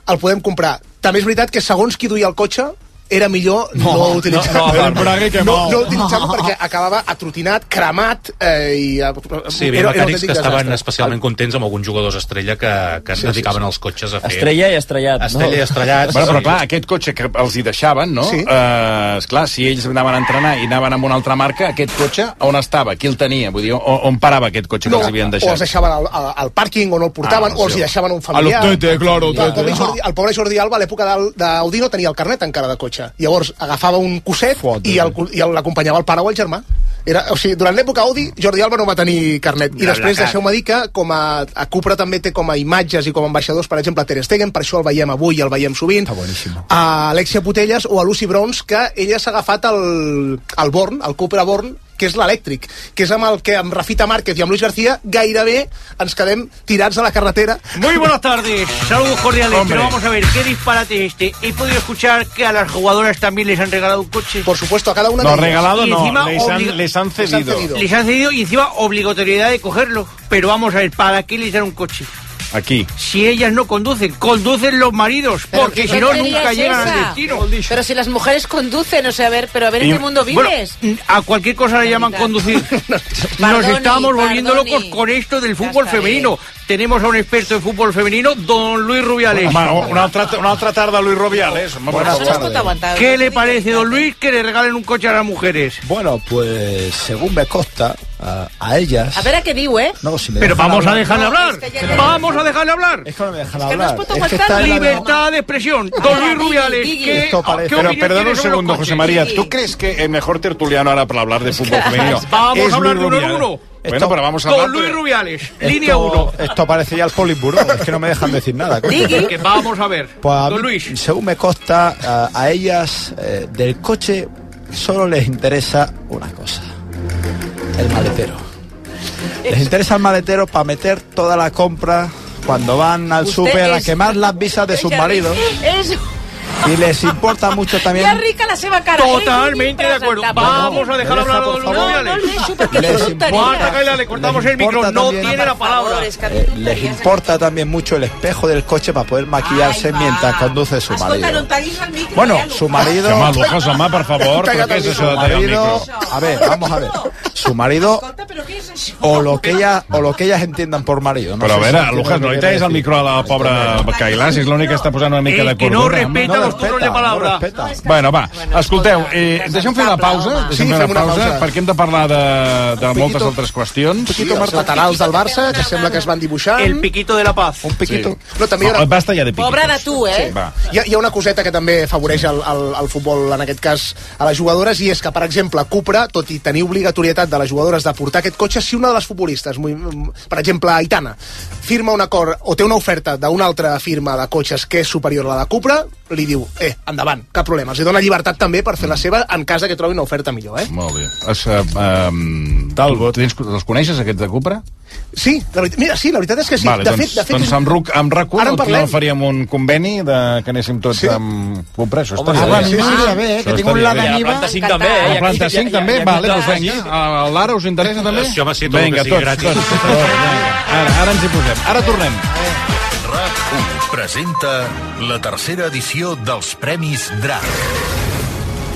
el podem comprar. També és veritat que segons qui duia el cotxe era millor no, no utilitzar-lo no, no, no, no, no, no utilitzar-lo perquè acabava atrotinat, cremat eh, i eh, Sí, hi havia era- era un mecànics que estaven desastre. especialment contents amb alguns jugadors estrella que, que es Sí, sí, dedicaven sí. als cotxes a fer... Estrella i estrellat. Estrella i estrellats. Bueno, però sí. clar, aquest cotxe que els hi deixaven, no? Sí. Eh, esclar, si ells anaven a entrenar i anaven amb una altra marca, aquest cotxe on estava? Qui el tenia? Vull dir, on, on parava aquest cotxe que no, els havien o els deixat? deixaven al, al, al pàrquing o no el portaven, Ah, o els sí. hi deixaven a un A familiar. tete, claro, Clar, el, pobre Jordi, el pobre Jordi Alba a l'època del- d'Audi no tenia el carnet encara de cotxe. Llavors agafava un i el- i el- l'acompanyava el pare o el germà. Era, o sigui, durant l'època Audi, Jordi Alba no va tenir carnet. I després deixeu-me dir que com a, a Cupra també té com a imatges i com a ambaixadors, per exemple, Ter Stegen, per això el veiem avui i el veiem sovint. A Alexia Putelles o a Lucy Browns, que ella s'ha agafat el, el Born, el Cupra Born, que és l'elèctric, que és amb el que amb Rafita Márquez i amb Luis García gairebé ens quedem tirats a la carretera Muy buenas tardes, saludos cordiales, Hombre. pero vamos a ver, ¿qué disparate es este? He podido escuchar que a las jugadoras también les han regalado un coche. Por supuesto, a cada una No, de ellas. regalado Y no, encima les han, les han Les han cedido. cedido. Les han cedido y encima obligatoriedad de cogerlo. Pero vamos a ver, ¿para qué les dan un coche? Aquí. Si ellas no conducen, conducen los maridos, Pero porque ¿qué si no, nunca es llegan al destino. Pero si las mujeres conducen, o sea, a ver, pero a ver en Y- qué mundo bueno, vives. a cualquier cosa le llaman conducir. Nos estamos volviendo locos con esto del fútbol femenino. Tenemos a un experto en fútbol femenino, don Luis Rubiales. Home, una altra, una altra tarda, Luis Rubiales. Buenas tardes. ¿Qué le parece, don Luis, que le regalen un coche a las mujeres? Bueno, pues según me consta, a, a ellas... A ver a qué digo, ¿eh? No, si me Pero vamos a hablar- dejarle No, hablar. es que ya- ya- Vamos a dejarle hablar. Es que no me dejan que no hablar. puedo Es que está Libertad de expresión. Don Luis Rubiales. ¿qué, Esto parece- ¿qué Pero tiene un segundo? José María. ¿Tú crees que el mejor tertuliano ahora para hablar de fútbol femenino Vamos es a hablar Luis de uno en uno. Bueno, pero vamos a Don hablar... Luis de- Rubiales, Esto- línea 1. Esto parece ya el Politburó, es que no me dejan decir nada. coño. Que vamos a ver. Pues a Don mí, Luis. según me consta, a, a ellas eh, del coche solo les interesa una cosa, el maletero. Les interesa el maletero para meter toda la compra cuando van al súper a quemar las visas de sus maridos Eso. Y les importa mucho [laughs] también Ya rica la seva cara. Totalmente de acuerdo. Vamos a dejar me hablar a deja, Don por Luis favor. No, no, Rubiales. Lechu, perquè Les és tonteria. Marta Gaila, le cortamos Les el micro. importa No también- tiene la Por favor, palabra. és que Eh, les tonteries. importa también mucho el espejo del coche para poder maquillarse Ai, va. mientras conduce su Escolta, no marido. em tallis el micro. Bueno, ja, su Lucas. marido... Home, Lucas, home, per favor, però què és això de Su tallar el marido, micro? a ver, vamos a ver. Su marido Escolta, però què és això? o lo que ella o lo que ellas entiendan por marido. Però a sé veure, si entienden Lucas, lo no que li quiere tallis el decir. micro a la pobra Cailà, si és l'únic que està posant una mica Eh, de que no cordura. home. respeta palabra. No respeta. Bueno, va, escolteu, eh, deixem fer una pausa, Sí, deixem fer fem una una pausa, pausa. perquè hem de parlar de, de moltes Piquito. altres qüestions. Sí, els laterals del Barça, que sembla que es van dibuixant. El piquito de la paz. Un piquito. Sí. No, també hi haurà... basta ja de piquitos. Pobre de tu, eh? Va. Hi ha, hi ha una coseta que també afavoreix el, el, el futbol, en aquest cas, a les jugadores, i és que, per exemple, Cupra, tot i tenir obligatorietat de les jugadores de portar aquest cotxe, si una de les futbolistes, muy, per exemple, Aitana, firma un acord o té una oferta d'una altra firma de cotxes que és superior a la de Cupra, li diu, eh, endavant, cap problema. Els dona llibertat també per fer la seva en cas de que trobi una oferta millor, eh? Molt bé. Es, uh, um, Talbot. Tens, els coneixes, aquests de Cupra? Sí, la veritat, mira, sí, la veritat és que sí. vale, de doncs, fet, de fet, doncs amb, RUC, amb RAC1 Ara en parlem. final faríem un conveni de que anéssim tots sí. amb Cupra. Això Home, estaria ah, bé. a mi m'agrada bé, eh, que tinc un Lada la Niva. planta 5 també, eh? La planta ja- 5 ja- també? Vale, doncs vinga. A Lara us interessa també? Sí, home, sí, tot el vinga, que sigui tots, gratis. tots, tots, vinga. Ara, ara ens hi posem. Ara tornem. RAC1 presenta la tercera edició dels Premis DRAC.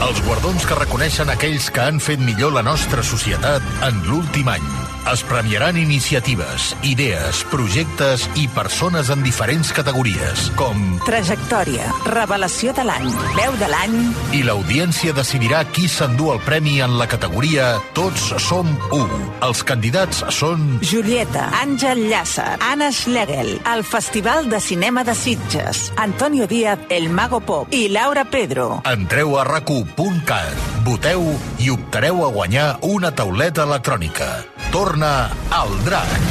Els guardons que reconeixen aquells que han fet millor la nostra societat en l'últim any. Es premiaran iniciatives, idees, projectes i persones en diferents categories, com... Trajectòria, revelació de l'any, veu de l'any... I l'audiència decidirà qui s'endú el premi en la categoria Tots som u. Els candidats són... Julieta, Àngel Llàcer, Anna Schlegel, el Festival de Cinema de Sitges, Antonio Díaz, El Mago Pop i Laura Pedro. Entreu a racu.cat, voteu i optareu a guanyar una tauleta electrònica. Torna al DRAC,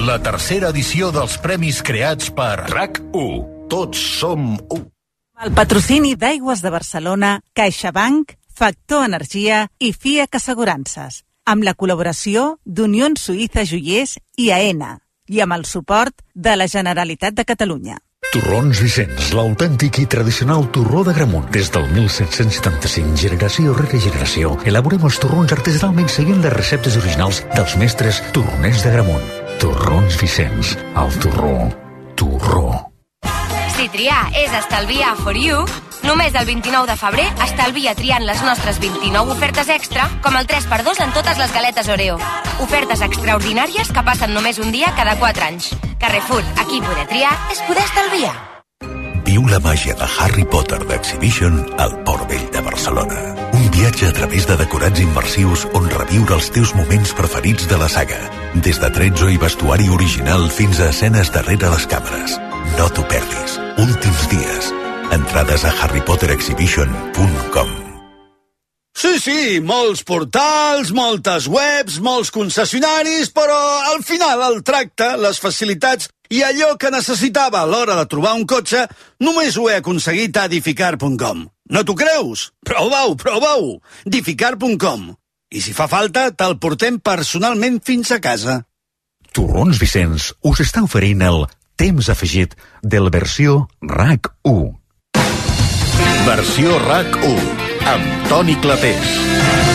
la tercera edició dels premis creats per RAC1. Tots som u. El patrocini d'Aigües de Barcelona, CaixaBank, Factor Energia i FIAC Assegurances, amb la col·laboració d'Unió Suïssa Joiers i AENA, i amb el suport de la Generalitat de Catalunya. Torrons Vicenç, l'autèntic i tradicional torró de Gramunt. Des del 1775, generació rere generació, elaborem els torrons artesanalment seguint les receptes originals dels mestres torroners de Gramunt. Torrons Vicenç, el torró, torró. Si triar és estalviar for you, només el 29 de febrer estalvia triant les nostres 29 ofertes extra, com el 3x2 en totes les galetes Oreo. Ofertes extraordinàries que passen només un dia cada 4 anys. Carrefour, aquí poder triar és poder estalviar. Viu la màgia de Harry Potter d'Exhibition al Port Vell de Barcelona. Un viatge a través de decorats immersius on reviure els teus moments preferits de la saga. Des de tretzo i vestuari original fins a escenes darrere les càmeres. No t'ho perdis. Últims dies. Entrades a harrypotterexhibition.com Sí, sí, molts portals, moltes webs, molts concessionaris, però al final el tracte, les facilitats i allò que necessitava a l'hora de trobar un cotxe només ho he aconseguit a edificar.com. No t'ho creus? Prova-ho, prova-ho! edificar.com. I si fa falta, te'l portem personalment fins a casa. Torrons Vicenç us està oferint el temps afegit de la versió RAC1. Versió RAC1 amb Toni Clapés.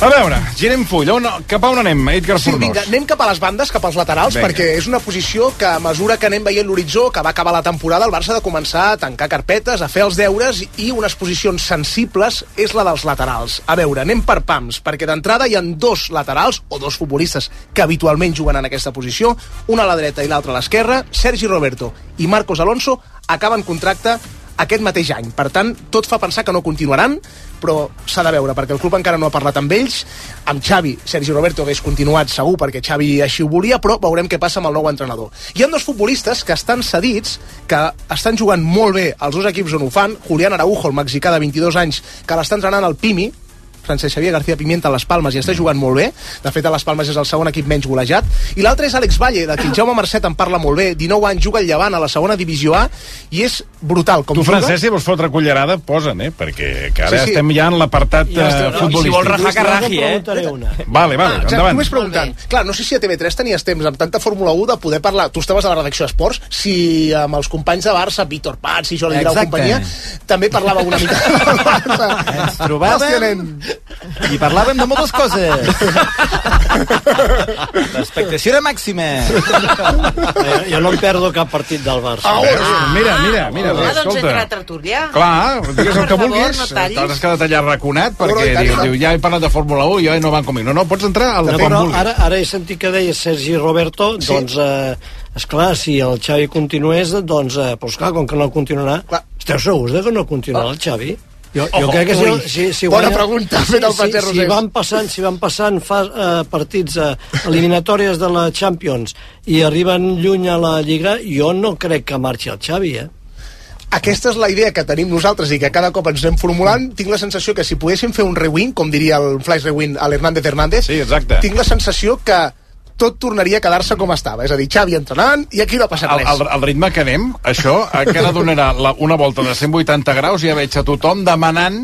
A veure, girem full. On, cap a on anem, Edgar Sí, Fornós? vinga, anem cap a les bandes, cap als laterals, Vinga. perquè és una posició que a mesura que anem veient l'horitzó, que va acabar la temporada, el Barça ha de començar a tancar carpetes, a fer els deures, i unes posicions sensibles és la dels laterals. A veure, anem per pams, perquè d'entrada hi han dos laterals, o dos futbolistes que habitualment juguen en aquesta posició, una a la dreta i l'altra a l'esquerra, Sergi Roberto i Marcos Alonso acaben contracte aquest mateix any. Per tant, tot fa pensar que no continuaran, però s'ha de veure, perquè el club encara no ha parlat amb ells. Amb Xavi, Sergi Roberto hagués continuat segur, perquè Xavi així ho volia, però veurem què passa amb el nou entrenador. Hi ha dos futbolistes que estan cedits, que estan jugant molt bé als dos equips on ho fan. Julián Araujo, el mexicà de 22 anys, que l'està entrenant al Pimi, Francesc Xavier García Pimienta a les Palmes i està jugant molt bé. De fet, a les Palmes és el segon equip menys golejat. I l'altre és Àlex Valle, de qui el Jaume Mercet en parla molt bé. 19 anys, juga al Llevant a la segona divisió A i és brutal. Com Tu, juga. Francesc, si vols fotre cullerada, posa'n, eh? Perquè que ara Sí, sí. estem ja en l'apartat Ja no, i si futbolístic. vol rajar, que raji, eh? una. Vale, vale, Ah, exacte, endavant. només preguntant. Clar, no sé si a TV3 tenies temps amb tanta Fórmula 1 de poder parlar... Tu estaves a la redacció d'Esports, si amb els companys de Barça, Víctor Pats i Jordi Grau companyia, també parlava una mica. Ens trobàvem. I parlàvem de moltes coses. L'expectació era màxima. Eh, jo no em perdo cap partit del Barça. Ah, mira, mira, mira, Ah, doncs entra a tertúlia. Clar, digues el que favor, vulguis, no tallis. t'has quedat allà raconat, No, no, perquè i diu, diu, ja he parlat de Fórmula 1 i jo no van conmigo. No, no, pots entrar al No, quan vulguis. ara, ara he sentit que deia Sergi Roberto, Sí. doncs, eh, esclar, si el Xavi continués, doncs, eh, doncs clar, com que no continuarà, Clar. esteu segurs de que no continuarà el Xavi? Jo, jo Ojo, crec que ui. si, si, si Bona pregunta, fet el Francesc si, si Rosés. van passant, si van passant fa, eh, partits eh, eliminatòries de la Champions i arriben lluny a la Lliga, jo no crec que marxi el Xavi, eh? Aquesta és la idea que tenim nosaltres i que cada cop ens anem formulant. Tinc la sensació que si poguéssim fer un rewind, com diria el Flash Rewind a l'Hernández Hernández, Sí, exacte. tinc la sensació que tot tornaria a quedar-se com estava. És a dir, Xavi entrenant i aquí no Al, res. al, al ritme que anem, això encara donarà la, una volta de 180 graus i ja veig a tothom demanant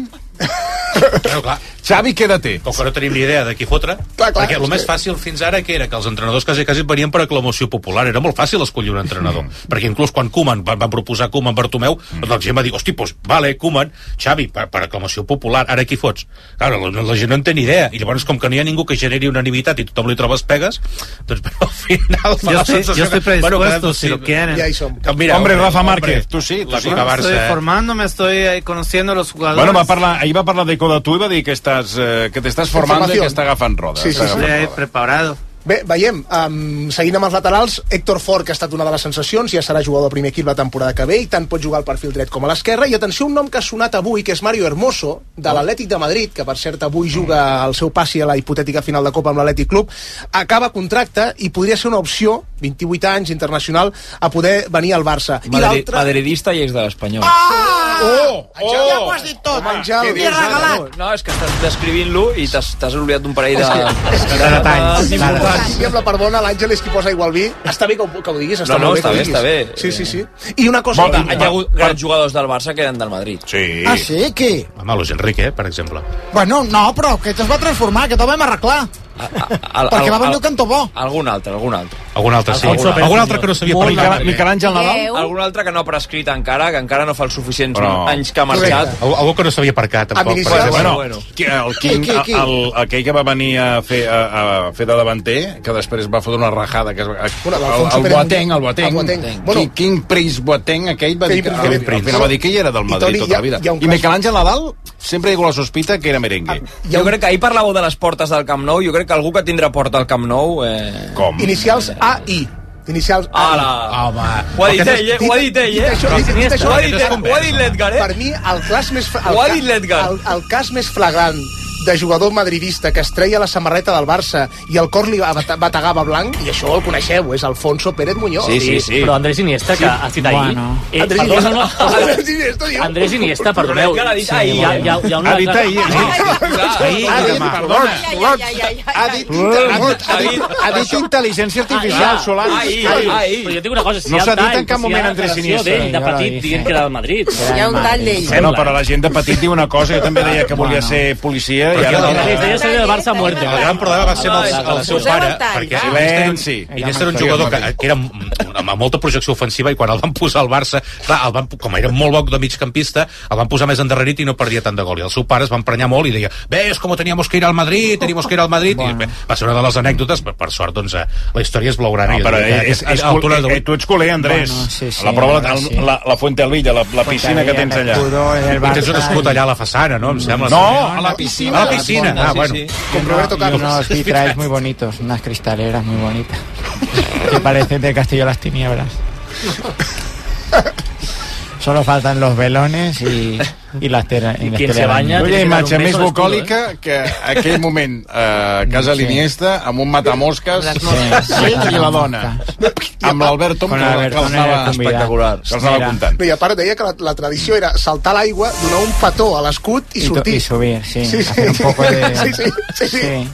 Bueno, clar, Xavi, quédate. com que no tenim ni idea de qui fotre, Clar, clar, perquè el és més que- fàcil fins ara que era que els entrenadors quasi, quasi venien per aclamació popular, era molt fàcil escollir un entrenador, perquè inclús quan Koeman va, va proposar Koeman Bartomeu, doncs la gent va dir, hosti, doncs, vale, Koeman, Xavi, per, per aclamació popular, ara qui fots? Claro, la, la gent no en té ni idea, i llavors com que no hi ha ningú que generi unanimitat i tothom li trobes pegues, doncs però, al final estoy- sensació yo estoy que, bueno, predispuesto, que- si lo quieren. Ja hi som. mira, Hombre, Rafa Márquez, tu sí, tu sí. Barça, Estoy formándome, estoy conociendo los jugadores. Bueno, va parlar, ahir va parlar d'Eco de tu i va dir que, estàs, eh, que t'estàs formant i Informació. que està agafant roda. Sí, sí, sí. roda. preparado. Bé, veiem, um, seguint amb els laterals, Héctor Fort, que ha estat una de les sensacions, ja serà jugador del primer equip la temporada que ve, i tant pot jugar al perfil dret com a l'esquerra, i atenció, un nom que ha sonat avui, que és Mario Hermoso, de l'Atlètic de Madrid, que per cert avui juga el seu passi a la hipotètica final de Copa amb l'Atlètic Club, acaba contracte i podria ser una opció, 28 anys, internacional, a poder venir al Barça. I Madri l'altre... madridista i ex de l'Espanyol. Oh! Oh! Ja ho has dit tot. Àngel, T'hi he regalat. No, és que estàs descrivint-lo i t'has oblidat d'un parell de... De detalls. de- importants. I amb la perdona, l'Àngel és qui posa igual vi. Està bé que ho, que ho diguis, està No, no, molt bé està que ho bé, està bé. Sí, sí, sí. I una cosa... Escolta, hi ha hagut grans jugadors del Barça que eren del Madrid. Sí. Ah, sí? Qui? Home, Luis Enrique, per exemple. Bueno, no, però aquest es va transformar, que el vam arreglar. Perquè va venir el cantó bo. Algun altre, algun altre. Algun altre, sí. Alfonso Pérez Algun altre que no sabia parlar. Miquel- Miquel Àngel Nadal? Déu. Algun altre que no ha prescrit encara, que encara no fa els suficients Però- anys que ha marxat. Algú, algú que no s'havia aparcat, tampoc. Per exemple. Bueno, el King, Qui, qui? El, aquell que va venir a fer, a, a fer de davanter, que després va fotre una rajada, que es, Bueno, el, el, Boateng, el Boateng, el Boateng. King, Bueno. King Prince Boateng, aquell va dir que, Kevin al, al Prince. final va dir que ell era del Madrid tota la vida. I Miquel Àngel Nadal sempre hi ha la sospita que era merengue. Ha Jo crec que ahir parlàveu de les portes del Camp Nou, jo crec que algú que tindrà porta al Camp Nou... Eh... Com? Inicials AI. Inicials Ala! Home, Ho ha dit ell, eh? Ho ha dit ell, eh? Ho ha dit l'Edgar, eh? Per mi, el cas més... El, Ho ha ca- dit l'Edgar. El, el cas més flagrant de jugador madridista que es treia la samarreta del Barça i el cor li bategava blanc, i això el coneixeu, és Alfonso Pérez Muñoz. Sí, sí, sí. Però Andrés Iniesta, que ha citat ahir... Bueno. Eh, Andrés Iniesta. no, no, Andrés Iniesta, diu. Andrés Iniesta, perdoneu. Ha dit Sí, ahir, hi ha, eh? hi ha, hi ha una Ha dit ahir, Ahir, Ha dit. Ha dit, Ha dit, ha dit intel·ligència artificial, Ah, Solans. ahir, Ai, ahir. Però jo dic una cosa, si No s'ha dit en cap moment Andrés Iniesta. d'ell de petit dient sí. que era del Madrid. Hi ha un tall d'ell. Bueno, però la gent de petit diu una cosa, jo també deia que volia ser policia i Però ara... el- La història del Barça muerto. El gran problema va ser amb el, el seu pare, perquè Silenci. Iniesta era un jugador que, que era amb, molta projecció ofensiva i quan el van posar al Barça, clar, el van, com era molt bo de migcampista, el van posar més endarrerit i no perdia tant de gol. I el seu pare es va emprenyar molt i deia, ves, com teníamos que ir al Madrid, teníamos que ir al Madrid. I bé, va ser una de les anècdotes, per, per sort, doncs, eh, la història és blaugrana. No, però és, és, és, és, altura eh, tu ets culer, Andrés. Bueno, sí, sí, la prova, la, sí. la, la Fuente Alvilla, la, la piscina que tens allà. Tens un escut allà a la façana, no? Em sembla. No, a la piscina. A la piscina, ah, bueno. Con Roberto Carlos. unos vitraes muy bonitos, unas cristaleras muy bonitas. Que parecen de Castillo de las Tinieblas. [laughs] Solo faltan los velones y, [laughs] y las, tera, y las telarañas. Una imatge més bucòlica que aquell moment eh, a casa Sí. l'Iniesta amb un matamosques Sí. sí. i la dona [laughs] amb l'Albert Tom Con que, anava, convidat. que els anava comptant No, I a part deia que la, la tradició era saltar a l'aigua, donar un petó a l'escut i, Y to- sortir. y subir, sí, Sí, sí. un poco de... [laughs] Sí, sí, sí, sí.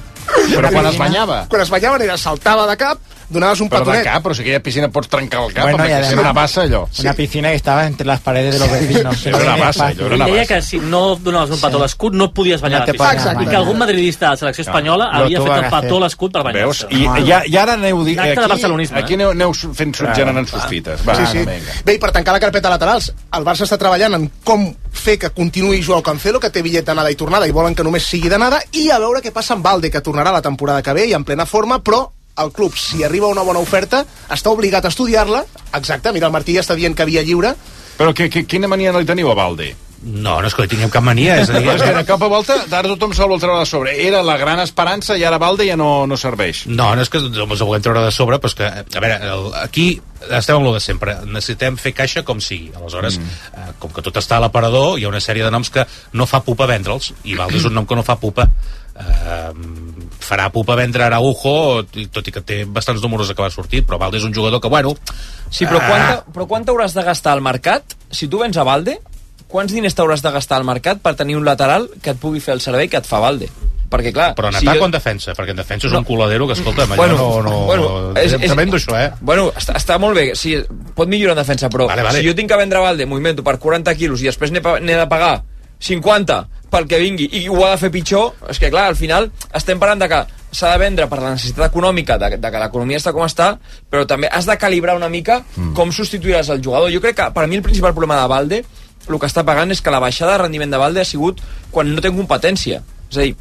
però quan es banyava Quan es ballaven era saltava de cap, donaves un però de petonet. cap, però si aquella piscina pots trencar el cap Bueno, además- era una bassa allò Una piscina que estaba entre las paredes de los vecinos. Era una bassa, allò era Ell una deia bassa que si no donaves un petó a l'escut no podies banyar No la piscina. podies I que algun madridista de la selecció espanyola Lo havia fet el petó a l'escut per Veus? banyar-se. I ja, ja ara aneu... Acte de Aquí, barcelonisme, eh? aquí aneu, aneu fent, generant sospites. Va, sí, sí. Bé, i per tancar la carpeta laterals, el Barça està treballant en com fer que continuï Joao Cancelo, que té bitllet d'anada i tornada i volen que només sigui d'anada, i a veure què passa amb Valde, que tornarà la temporada que ve i en plena forma, però el club, si arriba una bona oferta, està obligat a estudiar-la. Exacte, mira, el Martí ja està dient que havia lliure. Però que, que, quina mania li teniu a Valde? No, no és que li tinguem cap mania. És a dir, [laughs] És que de cop a volta, ara tothom se'l vol treure de sobre. Era la gran esperança i ara Valde ja no, no serveix. No, no és que ens ho volem treure de sobre, però és que, a veure, el, aquí estem amb lo de sempre. Necessitem fer caixa com sigui. Aleshores, mm. eh, com que tot està a l'aparador, hi ha una sèrie de noms que no fa pupa vendre'ls, i Valde és un nom que no fa pupa. Eh, farà pupa vendre Araujo, tot i que té bastants números que va sortir, però Valde és un jugador que, bueno... Sí, però Ah. quant, però quant t'hauràs de gastar al mercat? Si tu vens a Valde, quants diners t'hauràs de gastar al mercat per tenir un lateral que et pugui fer el servei que et fa Valde? Perquè, clar... Però en si atac jo- o en defensa? Perquè en defensa és No. un coladero que, escolta, Bueno, no... no [laughs] bueno, és- és- tremendo, això, eh? Bueno, està, està molt bé, sí, pot millorar en defensa, però Vale, vale. si jo tinc que vendre Valde, m'ho invento, per 40 quilos i després n'he de pagar 50 pel que vingui i ho ha de fer pitjor, és que clar, al final estem parlant de que s'ha de vendre per la necessitat econòmica, de, de que l'economia està com està, però també has de calibrar una mica mm. com substituiràs el jugador. Jo crec que per mi el principal problema de Valde, el que està pagant és que la baixada de rendiment de Valde ha sigut quan no té competència. És a dir,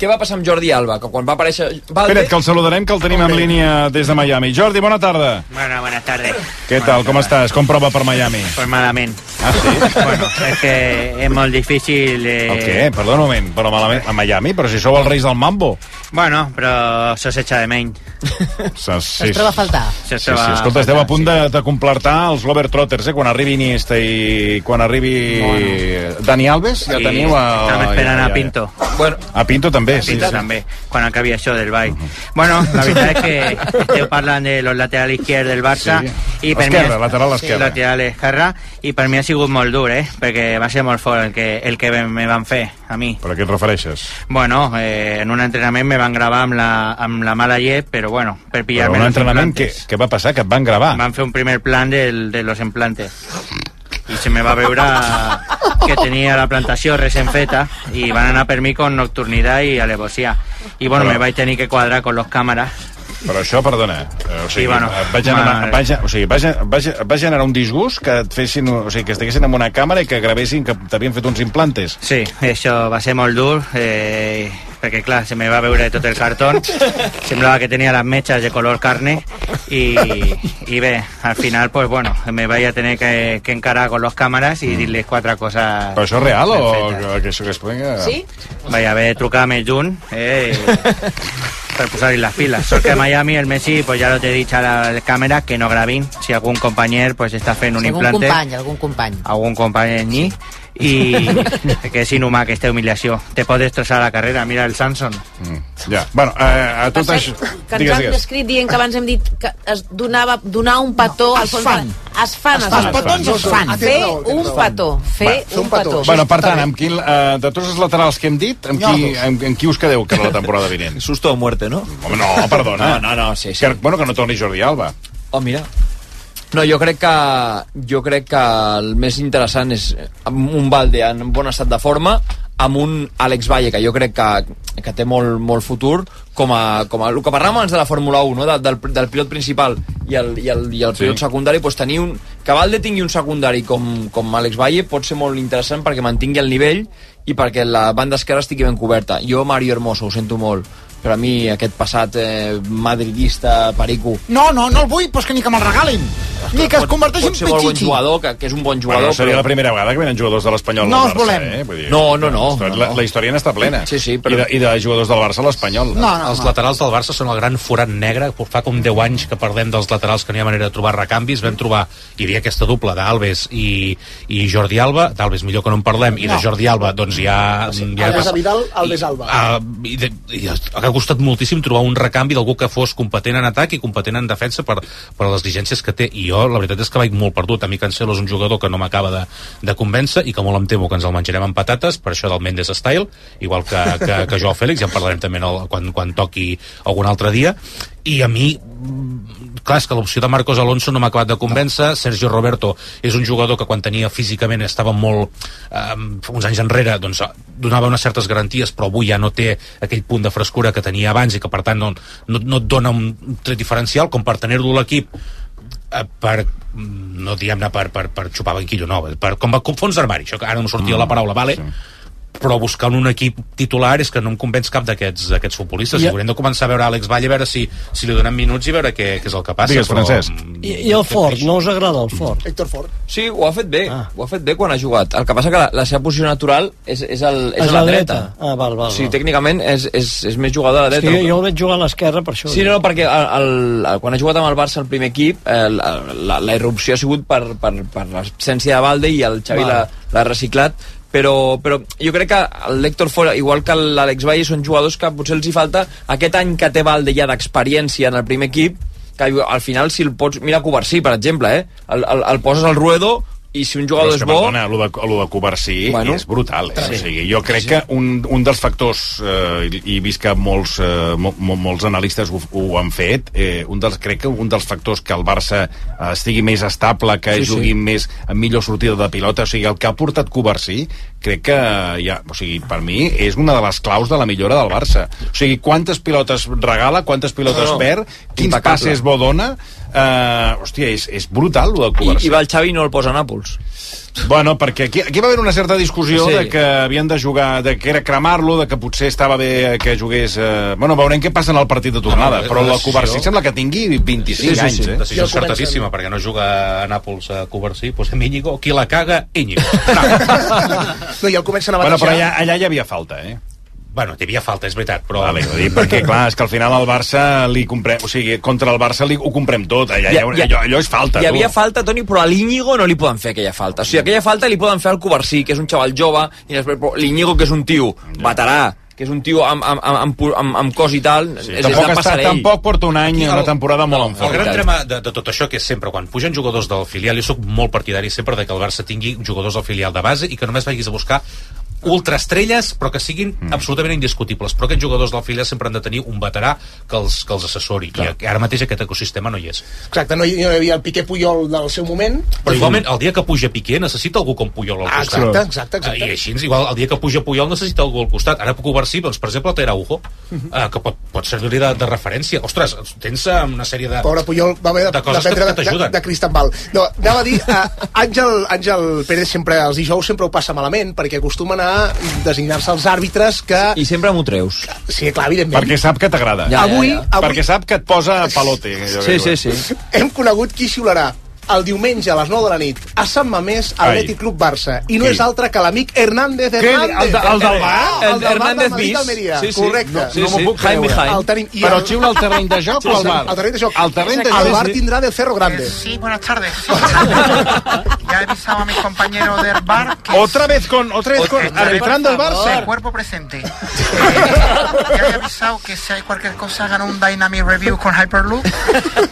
què va passar amb Jordi Alba? Que quan va aparèixer Valde... Espera't, que el saludarem, que el tenim en línia des de Miami. Jordi, bona tarda. Bueno, buenas tardes. Què tal, com estàs? Com prova per Miami? Pues malament. Ah, sí? [laughs] Bueno, es que es molt difícil... Eh... El què? Perdona un moment, però malament, a Miami? Però si sou els reis del mambo. Bueno, però se s'echa de menys. Se, sí, Es troba a faltar. Sí, Se sí, escolta, esteu a punt de, de completar els Globetrotters, eh? Quan arribi Iniesta i quan arribi Dani Alves, ja Sí, teniu a... estem esperant ja, a ja, Pinto. Bueno, a Pinto també, sí. Pinto sí. també, quan acabi això del ball. Bueno, [laughs] la veritat és que esteu parlant de los lateral izquierd del Barça Sí. i per Esquerra, mi... lateral esquerra. lateral esquerra i per mi ha sigut molt dur, eh? Perquè va ser molt fort el que, el que me van fer a mi. Per a què et refereixes? Bueno, eh, en un entrenament me van gravar amb la, amb la mala llet, però bueno, per Però pillar-me un los entrenament, implantes. què va passar? Que et van gravar? Van fer un primer plan del, de los implantes i se me va veure que tenia la plantació recent feta i van anar per mi con nocturnitat i alevosia i bueno, Però- me vaig tenir que quadrar con los càmeres Però això, perdona, o sigui, Sí, bueno, va generar, va, o sigui, va, va, va generar un disgust que et fessin, o sigui, que estiguessin amb una càmera i que gravessin que t'havien fet uns implantes. Sí, això va ser molt dur, eh, perquè clar, se me va veure tot el cartó, semblava que tenia les metges de color carne. I, i bé, al final, pues bueno, me vaig a tener que, que encarar con los càmeres i dir-les quatre coses Però això és real o que, que això que es prenga... Sí? Vaig haver de trucar més junt eh, per posar-hi les piles. Sort que a Miami el Messi pues, ja lo t'he dit a la càmera que no gravin. Si algun companyer pues, està fent un Si algun implante company, algun company. algun company ni i [laughs] que és inhumà aquesta humiliació te pot destrossar la carrera, mira el Samson mm, ja, bueno, eh, a tot Per això que ens han descrit dient que abans hem dit que es donava donar un petó al es fan. es fan, es Els fan. petons es fan. fer un petó fer un petó Bueno, per tant, amb qui, eh, de tots els laterals que hem dit, amb qui, amb, amb qui us quedeu que la temporada vinent? Susto o muerte, no? Home, no, perdona. No, no, no, sí, sí. Que, bueno, que no torni Jordi Alba. Oh, mira. No, jo crec que jo crec que el més interessant és un Valde en bon estat de forma, amb un Àlex Valle, que jo crec que, que té molt, molt futur, com a, com a el que parlàvem abans de la Fórmula 1, no? de, del, del pilot principal i el, i el, i el pilot Sí. secundari, doncs tenir un, que Valde tingui un secundari com, com Àlex Valle pot ser molt interessant perquè mantingui el nivell i perquè la banda esquerra estigui ben coberta. Jo, Mario Hermoso, ho sento molt, però a mi aquest passat eh, madridista, perico, No, no, no el vull, però és que ni que me'l regalin. Ni que es converteixi en pot ser bon jugador, que, que és un bon jugador, Bueno, seria però... la primera vegada que venen jugadors de l'Espanyol No al els Barça, volem. Eh? Vull dir, No, no, no, La, no, la, no. la història n'està plena. Sí, sí, però- I de, I de jugadors del Barça a l'Espanyol. No, no, els no. laterals del Barça són el gran forat negre fa com 10 anys que parlem dels laterals que no hi ha manera de trobar recanvis vam trobar, hi havia aquesta dupla d'Alves i, i Jordi Alba d'Alves millor que no en parlem, i de No. Jordi Alba doncs ja... ja Alves a Vidal, Alves Alba. Uh, i, de, i ha costat moltíssim trobar un recanvi d'algú que fos competent en atac i competent en defensa per, per les exigències que té. I jo la veritat és que vaig molt perdut. A mi Cancelo és un jugador que no m'acaba de, de convèncer i que molt em temo que ens el menjarem amb patates per això del Mendes Style igual que, que, que Joao Fèlix, ja en parlarem també el, quan, quan toqui algun altre dia i a mi clar, és que l'opció de Marcos Alonso no m'ha acabat de convèncer. Sergio Roberto és un jugador que quan tenia físicament estava molt eh, uns anys enrere doncs, donava unes certes garanties però avui ja no té aquell punt de frescura que tenia abans i que per tant no, no, no et dona un tret diferencial com per tenir-lo a l'equip eh, per no diguem-ne per, per, per xupar banquillo, no, per, com, com fons d'armari, això que ara no em sortia Mm, la paraula, vale? Però buscar un equip titular és que no em convenç cap d'aquests futbolistes. I- I haurem de començar a veure Àlex Valle, a veure si, si li donem minuts i veure què, què és el que passa. Digues, Francesc. I, I el Ford, no us agrada el Ford? Héctor Ford. Sí, ho ha fet bé, ah. ho ha fet bé quan ha jugat. El que passa que la, la seva posició natural és, és, el, és, És a la la dreta. dreta. Ah, val, val, sigui, val. tècnicament és, és, és més jugador a la dreta. que jo, el veig jugar a l'esquerra per això. Sí, no, no, perquè el, el, el, quan ha jugat amb el Barça el primer equip, el, el, la, la irrupció ha sigut per, per, per l'absència de Valde i el Xavi l'ha reciclat, però, però jo crec que l'Héctor Fora, igual que l'Àlex Valle, són jugadors que potser els hi falta aquest any que té Valde ja d'experiència en el primer equip, que al final si el pots... Mira Covarsí, per exemple, eh? El, el, el poses al Ruedo i si un jugador és és, bo... perdona, lo de, lo de Covarsí Bueno, és brutal. Eh? sí. O sigui, jo crec que un, un dels factors, eh, i vist que molts, eh, mo, mo, molts analistes ho, ho han fet, eh, un dels, crec que un dels factors que el Barça eh, estigui més estable, que Sí, sí, sí. jugui més amb millor sortida de pilota, o sigui, el que ha portat Covarsí, crec que ja, o sigui, per mi és una de les claus de la millora del Barça. O sigui, quantes pilotes regala, quantes pilotes No, no. perd, quins Impecable. passes bo dona, eh, hòstia, és, és brutal, lo de I, Covarsí. I va el Xavi i no el posa a Nàpols. Bueno, perquè aquí, aquí va haver una certa discussió Sí. de que havien de jugar, de que era cremar-lo, de que potser estava bé que jugués... Eh... Bueno, veurem què passa en el partit de tornada, No, però la decisió- Covarsí sembla que tingui 25 Sí, sí, anys, sí. eh? Decisió certíssima, perquè no juga a Nàpols a Covarsí, doncs amb Íñigo, qui la caga, Íñigo. [laughs] No, i el comencen a Bueno, batejar. però allà, allà hi havia falta, eh? Bueno, hi havia falta, és veritat, però... Vale, ho dic perquè, clar, és que al final el Barça li comprem... O sigui, contra el Barça li, ho comprem tot. Allà, Ja- ja- allò, allò és falta, Hi havia tu. falta, Toni, però a l'Iñigo no li poden fer aquella falta. O sigui, aquella falta li poden fer al Covarsí, que és un xaval jove, i després l'Iñigo, que és un tio veterà, que és un tio amb, amb, amb, amb, amb, amb cos i tal, sí, és, és Tampoc, està, tampoc porta un any, Aquí el- una temporada molt en El gran drama de, de tot això que és sempre quan pugen jugadors del filial, jo sóc molt partidari sempre de que el Barça tingui jugadors del filial de base i que només vagis a buscar ultraestrelles però que siguin mm. absolutament indiscutibles però aquests jugadors del filial sempre han de tenir un veterà que els, que els assessori i ara mateix aquest ecosistema no hi és Exacte, no hi, no hi havia el Piqué Puyol del seu moment. però igualment el dia que puja Piqué necessita algú com Puyol al Ah, costat exacte, exacte, exacte. Eh, i així igual el dia que puja Puyol necessita algú al costat ara puc Covarsí, doncs per exemple té Araujo Mhm. eh, que pot, pot servir de, de referència ostres, tens eh, una sèrie de Pobre Puyol va haver de, De coses que- que de, de, t'ajuden. de Cristambal. No, anava a dir, uh, Àngel, Àngel Pérez sempre, els dijous sempre ho passa malament, perquè acostumen a designar-se els àrbitres que... I sempre m'ho treus. Sí, clar, evidentment. Perquè sap que t'agrada. Ja, ja, Avui- ja. avui- Perquè sap que et posa palote. allò que diuen. Hem conegut qui xiularà el diumenge a les 9 de la nit a Sant Mamés, al Ai. Leti Club Barça. I no Qui? és altre que l'amic Hernández? Hernández. El de- el del bar? El, El bar Hernández bis? Almeria. Sí, sí. Correcte. No- no m'ho puc Jaime creure. Jaime. El tenim, i Però el- xiula al terreny de joc o al bar? Al terreny de joc. Al terreny de El joc. bar Sí. tindrà del Cerro Grande. Sí, buenas tardes. Sí. [laughs] ya he avisado a mis compañeros del bar que... Otra vez con, otra vez con, arbitrando el Barça. de cuerpo presente. Eh, ya he avisado que si hay cualquier cosa hagan un Dynamic Review con Hyperloop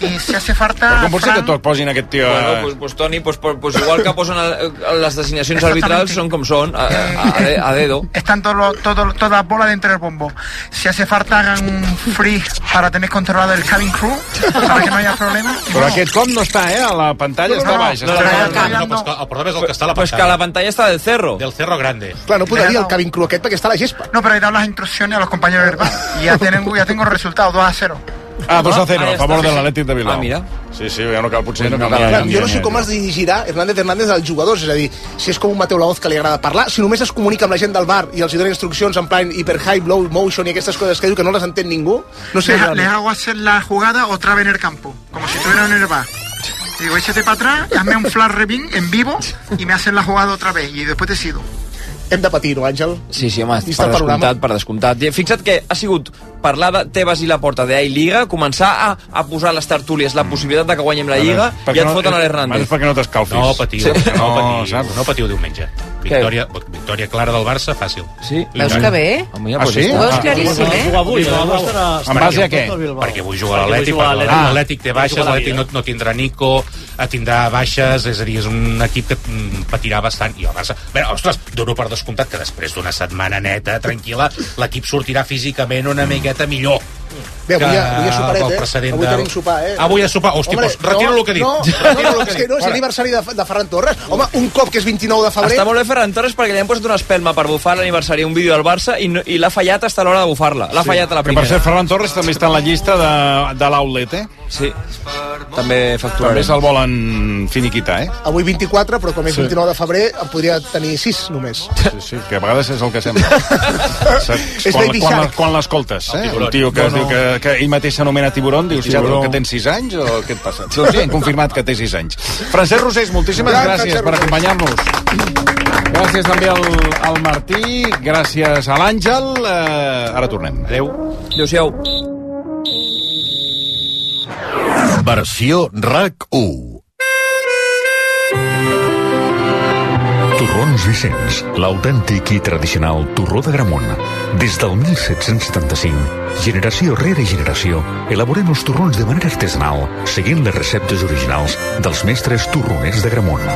y si hace falta... Com pot ser que Fran, tot posin aquest tio Bueno, pues, pues Toni, pues, pues, pues igual que posen el- les designacions arbitrals són com són, a, a, a, dedo. Están todo- todas las bolas dentro del bombo. Si hace falta, hagan un free para tener controlado el cabin crew, para que no haya problema. Però aquest com no està, eh? A la pantalla No, està no, baix. no, està no, baix. no, No, pues que el problema és el que està a la Pues que la pantalla està del cerro. Del cerro grande. Clar, no podria dir el no. cabin cru aquest perquè està a la gespa. No, pero he dado las instrucciones a los compañeros del bar. Y ya tengo, ya tengo el resultado, 2 a 0. Ah, 2 a 0, Ah, a favor de l'Atlètic de Bilbao. Ah, mira. Sí, sí, ja no cal, potser no cal... Clar, jo no sé com es dirigirà Hernández Hernández als jugadors, és a dir, si és com un Mateu Laoz que li agrada parlar, si només es comunica amb la gent del bar i els hi dona instruccions en plan hiper high, low motion i aquestes coses que diu que no les entén ningú, no sé. les, realment. les hago hacer la jugada otra vez en el campo, como si estuvieran en el bar. Digo, échate para atrás, hazme un flash rebin en vivo y me hacen la jugada otra vez y después decido. Hem de patir, no, Àngel? Sí, sí, home, Vista per panorama. descomptat, per descomptat. Fixa't que ha sigut parlar de Tebas i la porta de i Lliga, començar a, a posar les tertúlies la possibilitat de que guanyem la Lliga Per i et no- foten a l'Hernández. és perquè no t'escalfis. No patiu, Sí. no, No, patiu, no patiu diumenge. Victòria, victòria clara del Barça, fàcil. Sí. Veus que bé? Ah, sí? Ho veus claríssim, eh? Jugar avui, En base a què? Perquè vull jugar a l'Atlètic, perquè l'Atlètic. té baixes, l'Atlètic no, no tindrà Nico, eh, tindrà baixes, és a dir, és un equip que mm, patirà bastant. I el Barça... Bé, ostres, dono per descomptat que després d'una setmana neta, tranquil·la, l'equip sortirà físicament una miqueta millor. Bé, avui, que avui a soparet, eh? precedent Avui de- tenim sopar, eh? Avui a sopar. Hosti, doncs retiro el que he dit. No, [laughs] Retiro no, el que és que no, és l'aniversari de, de Ferran Torres. Home, un cop que és 29 de febrer... Està molt bé Ferran Torres perquè li han posat una espelma per bufar l'aniversari un vídeo del Barça i, no, i l'ha fallat hasta l'hora de bufar-la. L'ha fallat a la Que per primera. cert, Ferran Torres també està en la llista de, de l'outlet, eh? Sí, també facturarem. També se'l volen finiquitar, eh? Avui 24, però com és Sí. 29 de febrer, en podria tenir 6 només. Sí, sí, que a vegades és el que sembla. [laughs] Saps? És quan, Baby quan, Shark. quan l'escoltes, eh? Un tio que, No, es diu no. que, que ell mateix s'anomena tiburón, dius, ja, que tens 6 anys o què et passa? Doncs sí, hem confirmat que té 6 anys. Francesc Rosés, moltíssimes Gran gràcies Francesc per acompanyar-nos. Gràcies també al, al Martí, gràcies a l'Àngel. Eh, ara tornem. Adéu. Adéu-siau. Versió RAC 1. Torrons Vicenç, l'autèntic i tradicional torró de Gramunt. Des del 1775, generació rere generació, elaborem els torrons de manera artesanal, seguint les receptes originals dels mestres torroners de Gramunt.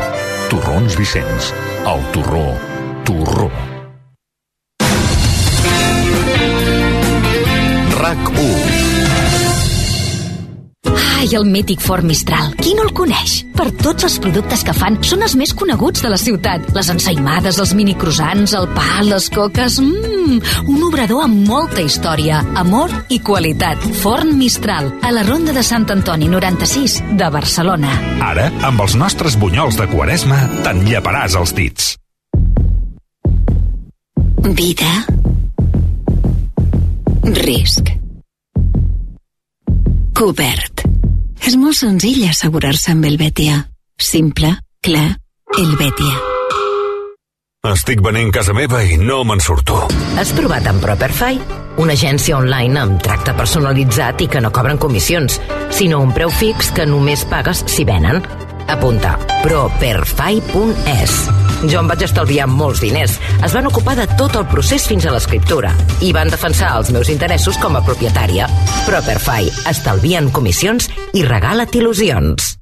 Torrons Vicenç, el torró, torró. Ai, el mític Ford Mistral. Qui no el coneix? Per tots els productes que fan, són els més coneguts de la ciutat. Les ensaïmades, els mini croissants, el pa, les coques... Mmm, un obrador amb molta història, amor i qualitat. Forn Mistral, a la Ronda de Sant Antoni 96 de Barcelona. Ara, amb els nostres bunyols de Quaresma, te'n lleparàs els dits. Vida. Risc. Cobert. És molt senzill assegurar-se amb el Betia. Simple, clar, el Betia. Estic venent casa meva i no me'n surto. Has trobat en Properfy? Una agència online amb tracte personalitzat i que no cobren comissions, sinó un preu fix que només pagues si venen. Apunta properfy.es. Jo em vaig estalviar molts diners. Es van ocupar de tot el procés fins a l'escriptura i van defensar els meus interessos com a propietària. Properfy. Estalvien comissions i regala't il·lusions.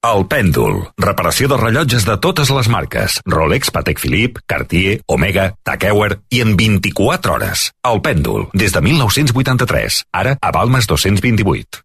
El pèndol. Reparació de rellotges de totes les marques. Rolex, Patek Philippe, Cartier, Omega, Tag Heuer i en 24 hores. El pèndol. Des de 1983. Ara a Balmes 228.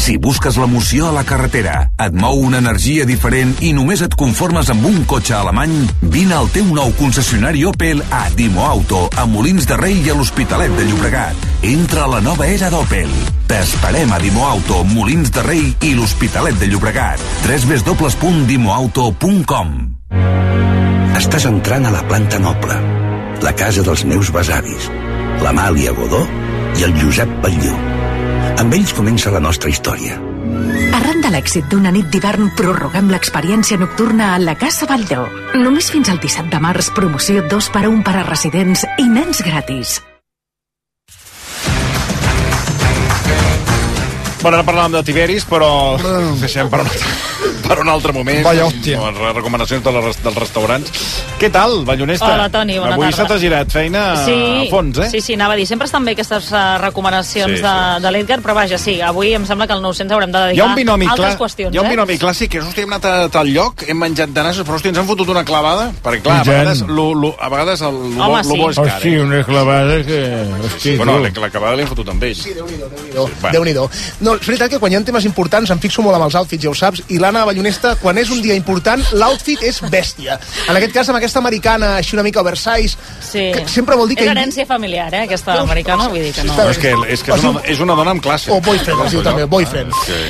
Si busques l'emoció a la carretera, et mou una energia diferent i només et conformes amb un cotxe alemany, vine al teu nou concessionari Opel a Dimo Auto, a Molins de Rei i a l'Hospitalet de Llobregat. Entra a la nova era d'Opel. T'esperem a Dimo Auto, Molins de Rei i l'Hospitalet de Llobregat. www.dimoauto.com Estàs entrant a la planta noble, la casa dels meus besavis, l'Amàlia Godó i el Josep Batlló. Amb ells comença la nostra història. Arran de l'èxit d'una nit d'hivern, prorroguem l'experiència nocturna a la Casa Valldó. Només fins al 17 de març, promoció 2 per a 1 per a residents i nens gratis. Bueno, ara parlàvem de Tiberis, però deixem per un altre, [laughs] per un altre moment. Vaya hòstia. Amb les recomanacions de les, dels restaurants. Què tal, Ballonesta? Hola, Toni, bona Avui tarda. se t'ha girat feina a fons, eh? Sí, sí, anava a dir, sempre estan bé aquestes uh, recomanacions Sí, sí, de, de l'Edgar, però vaja, sí, avui em sembla que al 900 haurem de Hi ha dedicar un binomi, altres clar, qüestions, hi ha un eh? binomi clàssic que és, hòstia, hem anat a tal lloc, hem menjat de nassos, però hòstia, ens han fotut una clavada, perquè clar, a vegades, lo, lo, a vegades el, lo, Home, lo bo és sí. car. Hosti, una clavada que... Hosti, Bueno, la, la clavada l'hem fotut amb ells. Sí, Déu-n'hi-do, Déu-n'hi-do. No, és veritat que quan hi ha temes importants em fixo molt amb els outfits, ja ho saps, i l'Anna Ballonesta, quan és un dia important, l'outfit és bèstia. En aquest cas, amb aquesta americana així una mica oversize, Sí. que sempre vol dir que... És herència familiar, eh, aquesta americana, vull dir que no. No, és que, és, que és, una, és una dona amb classe. O boyfriend, es diu també, boyfriend. Sí.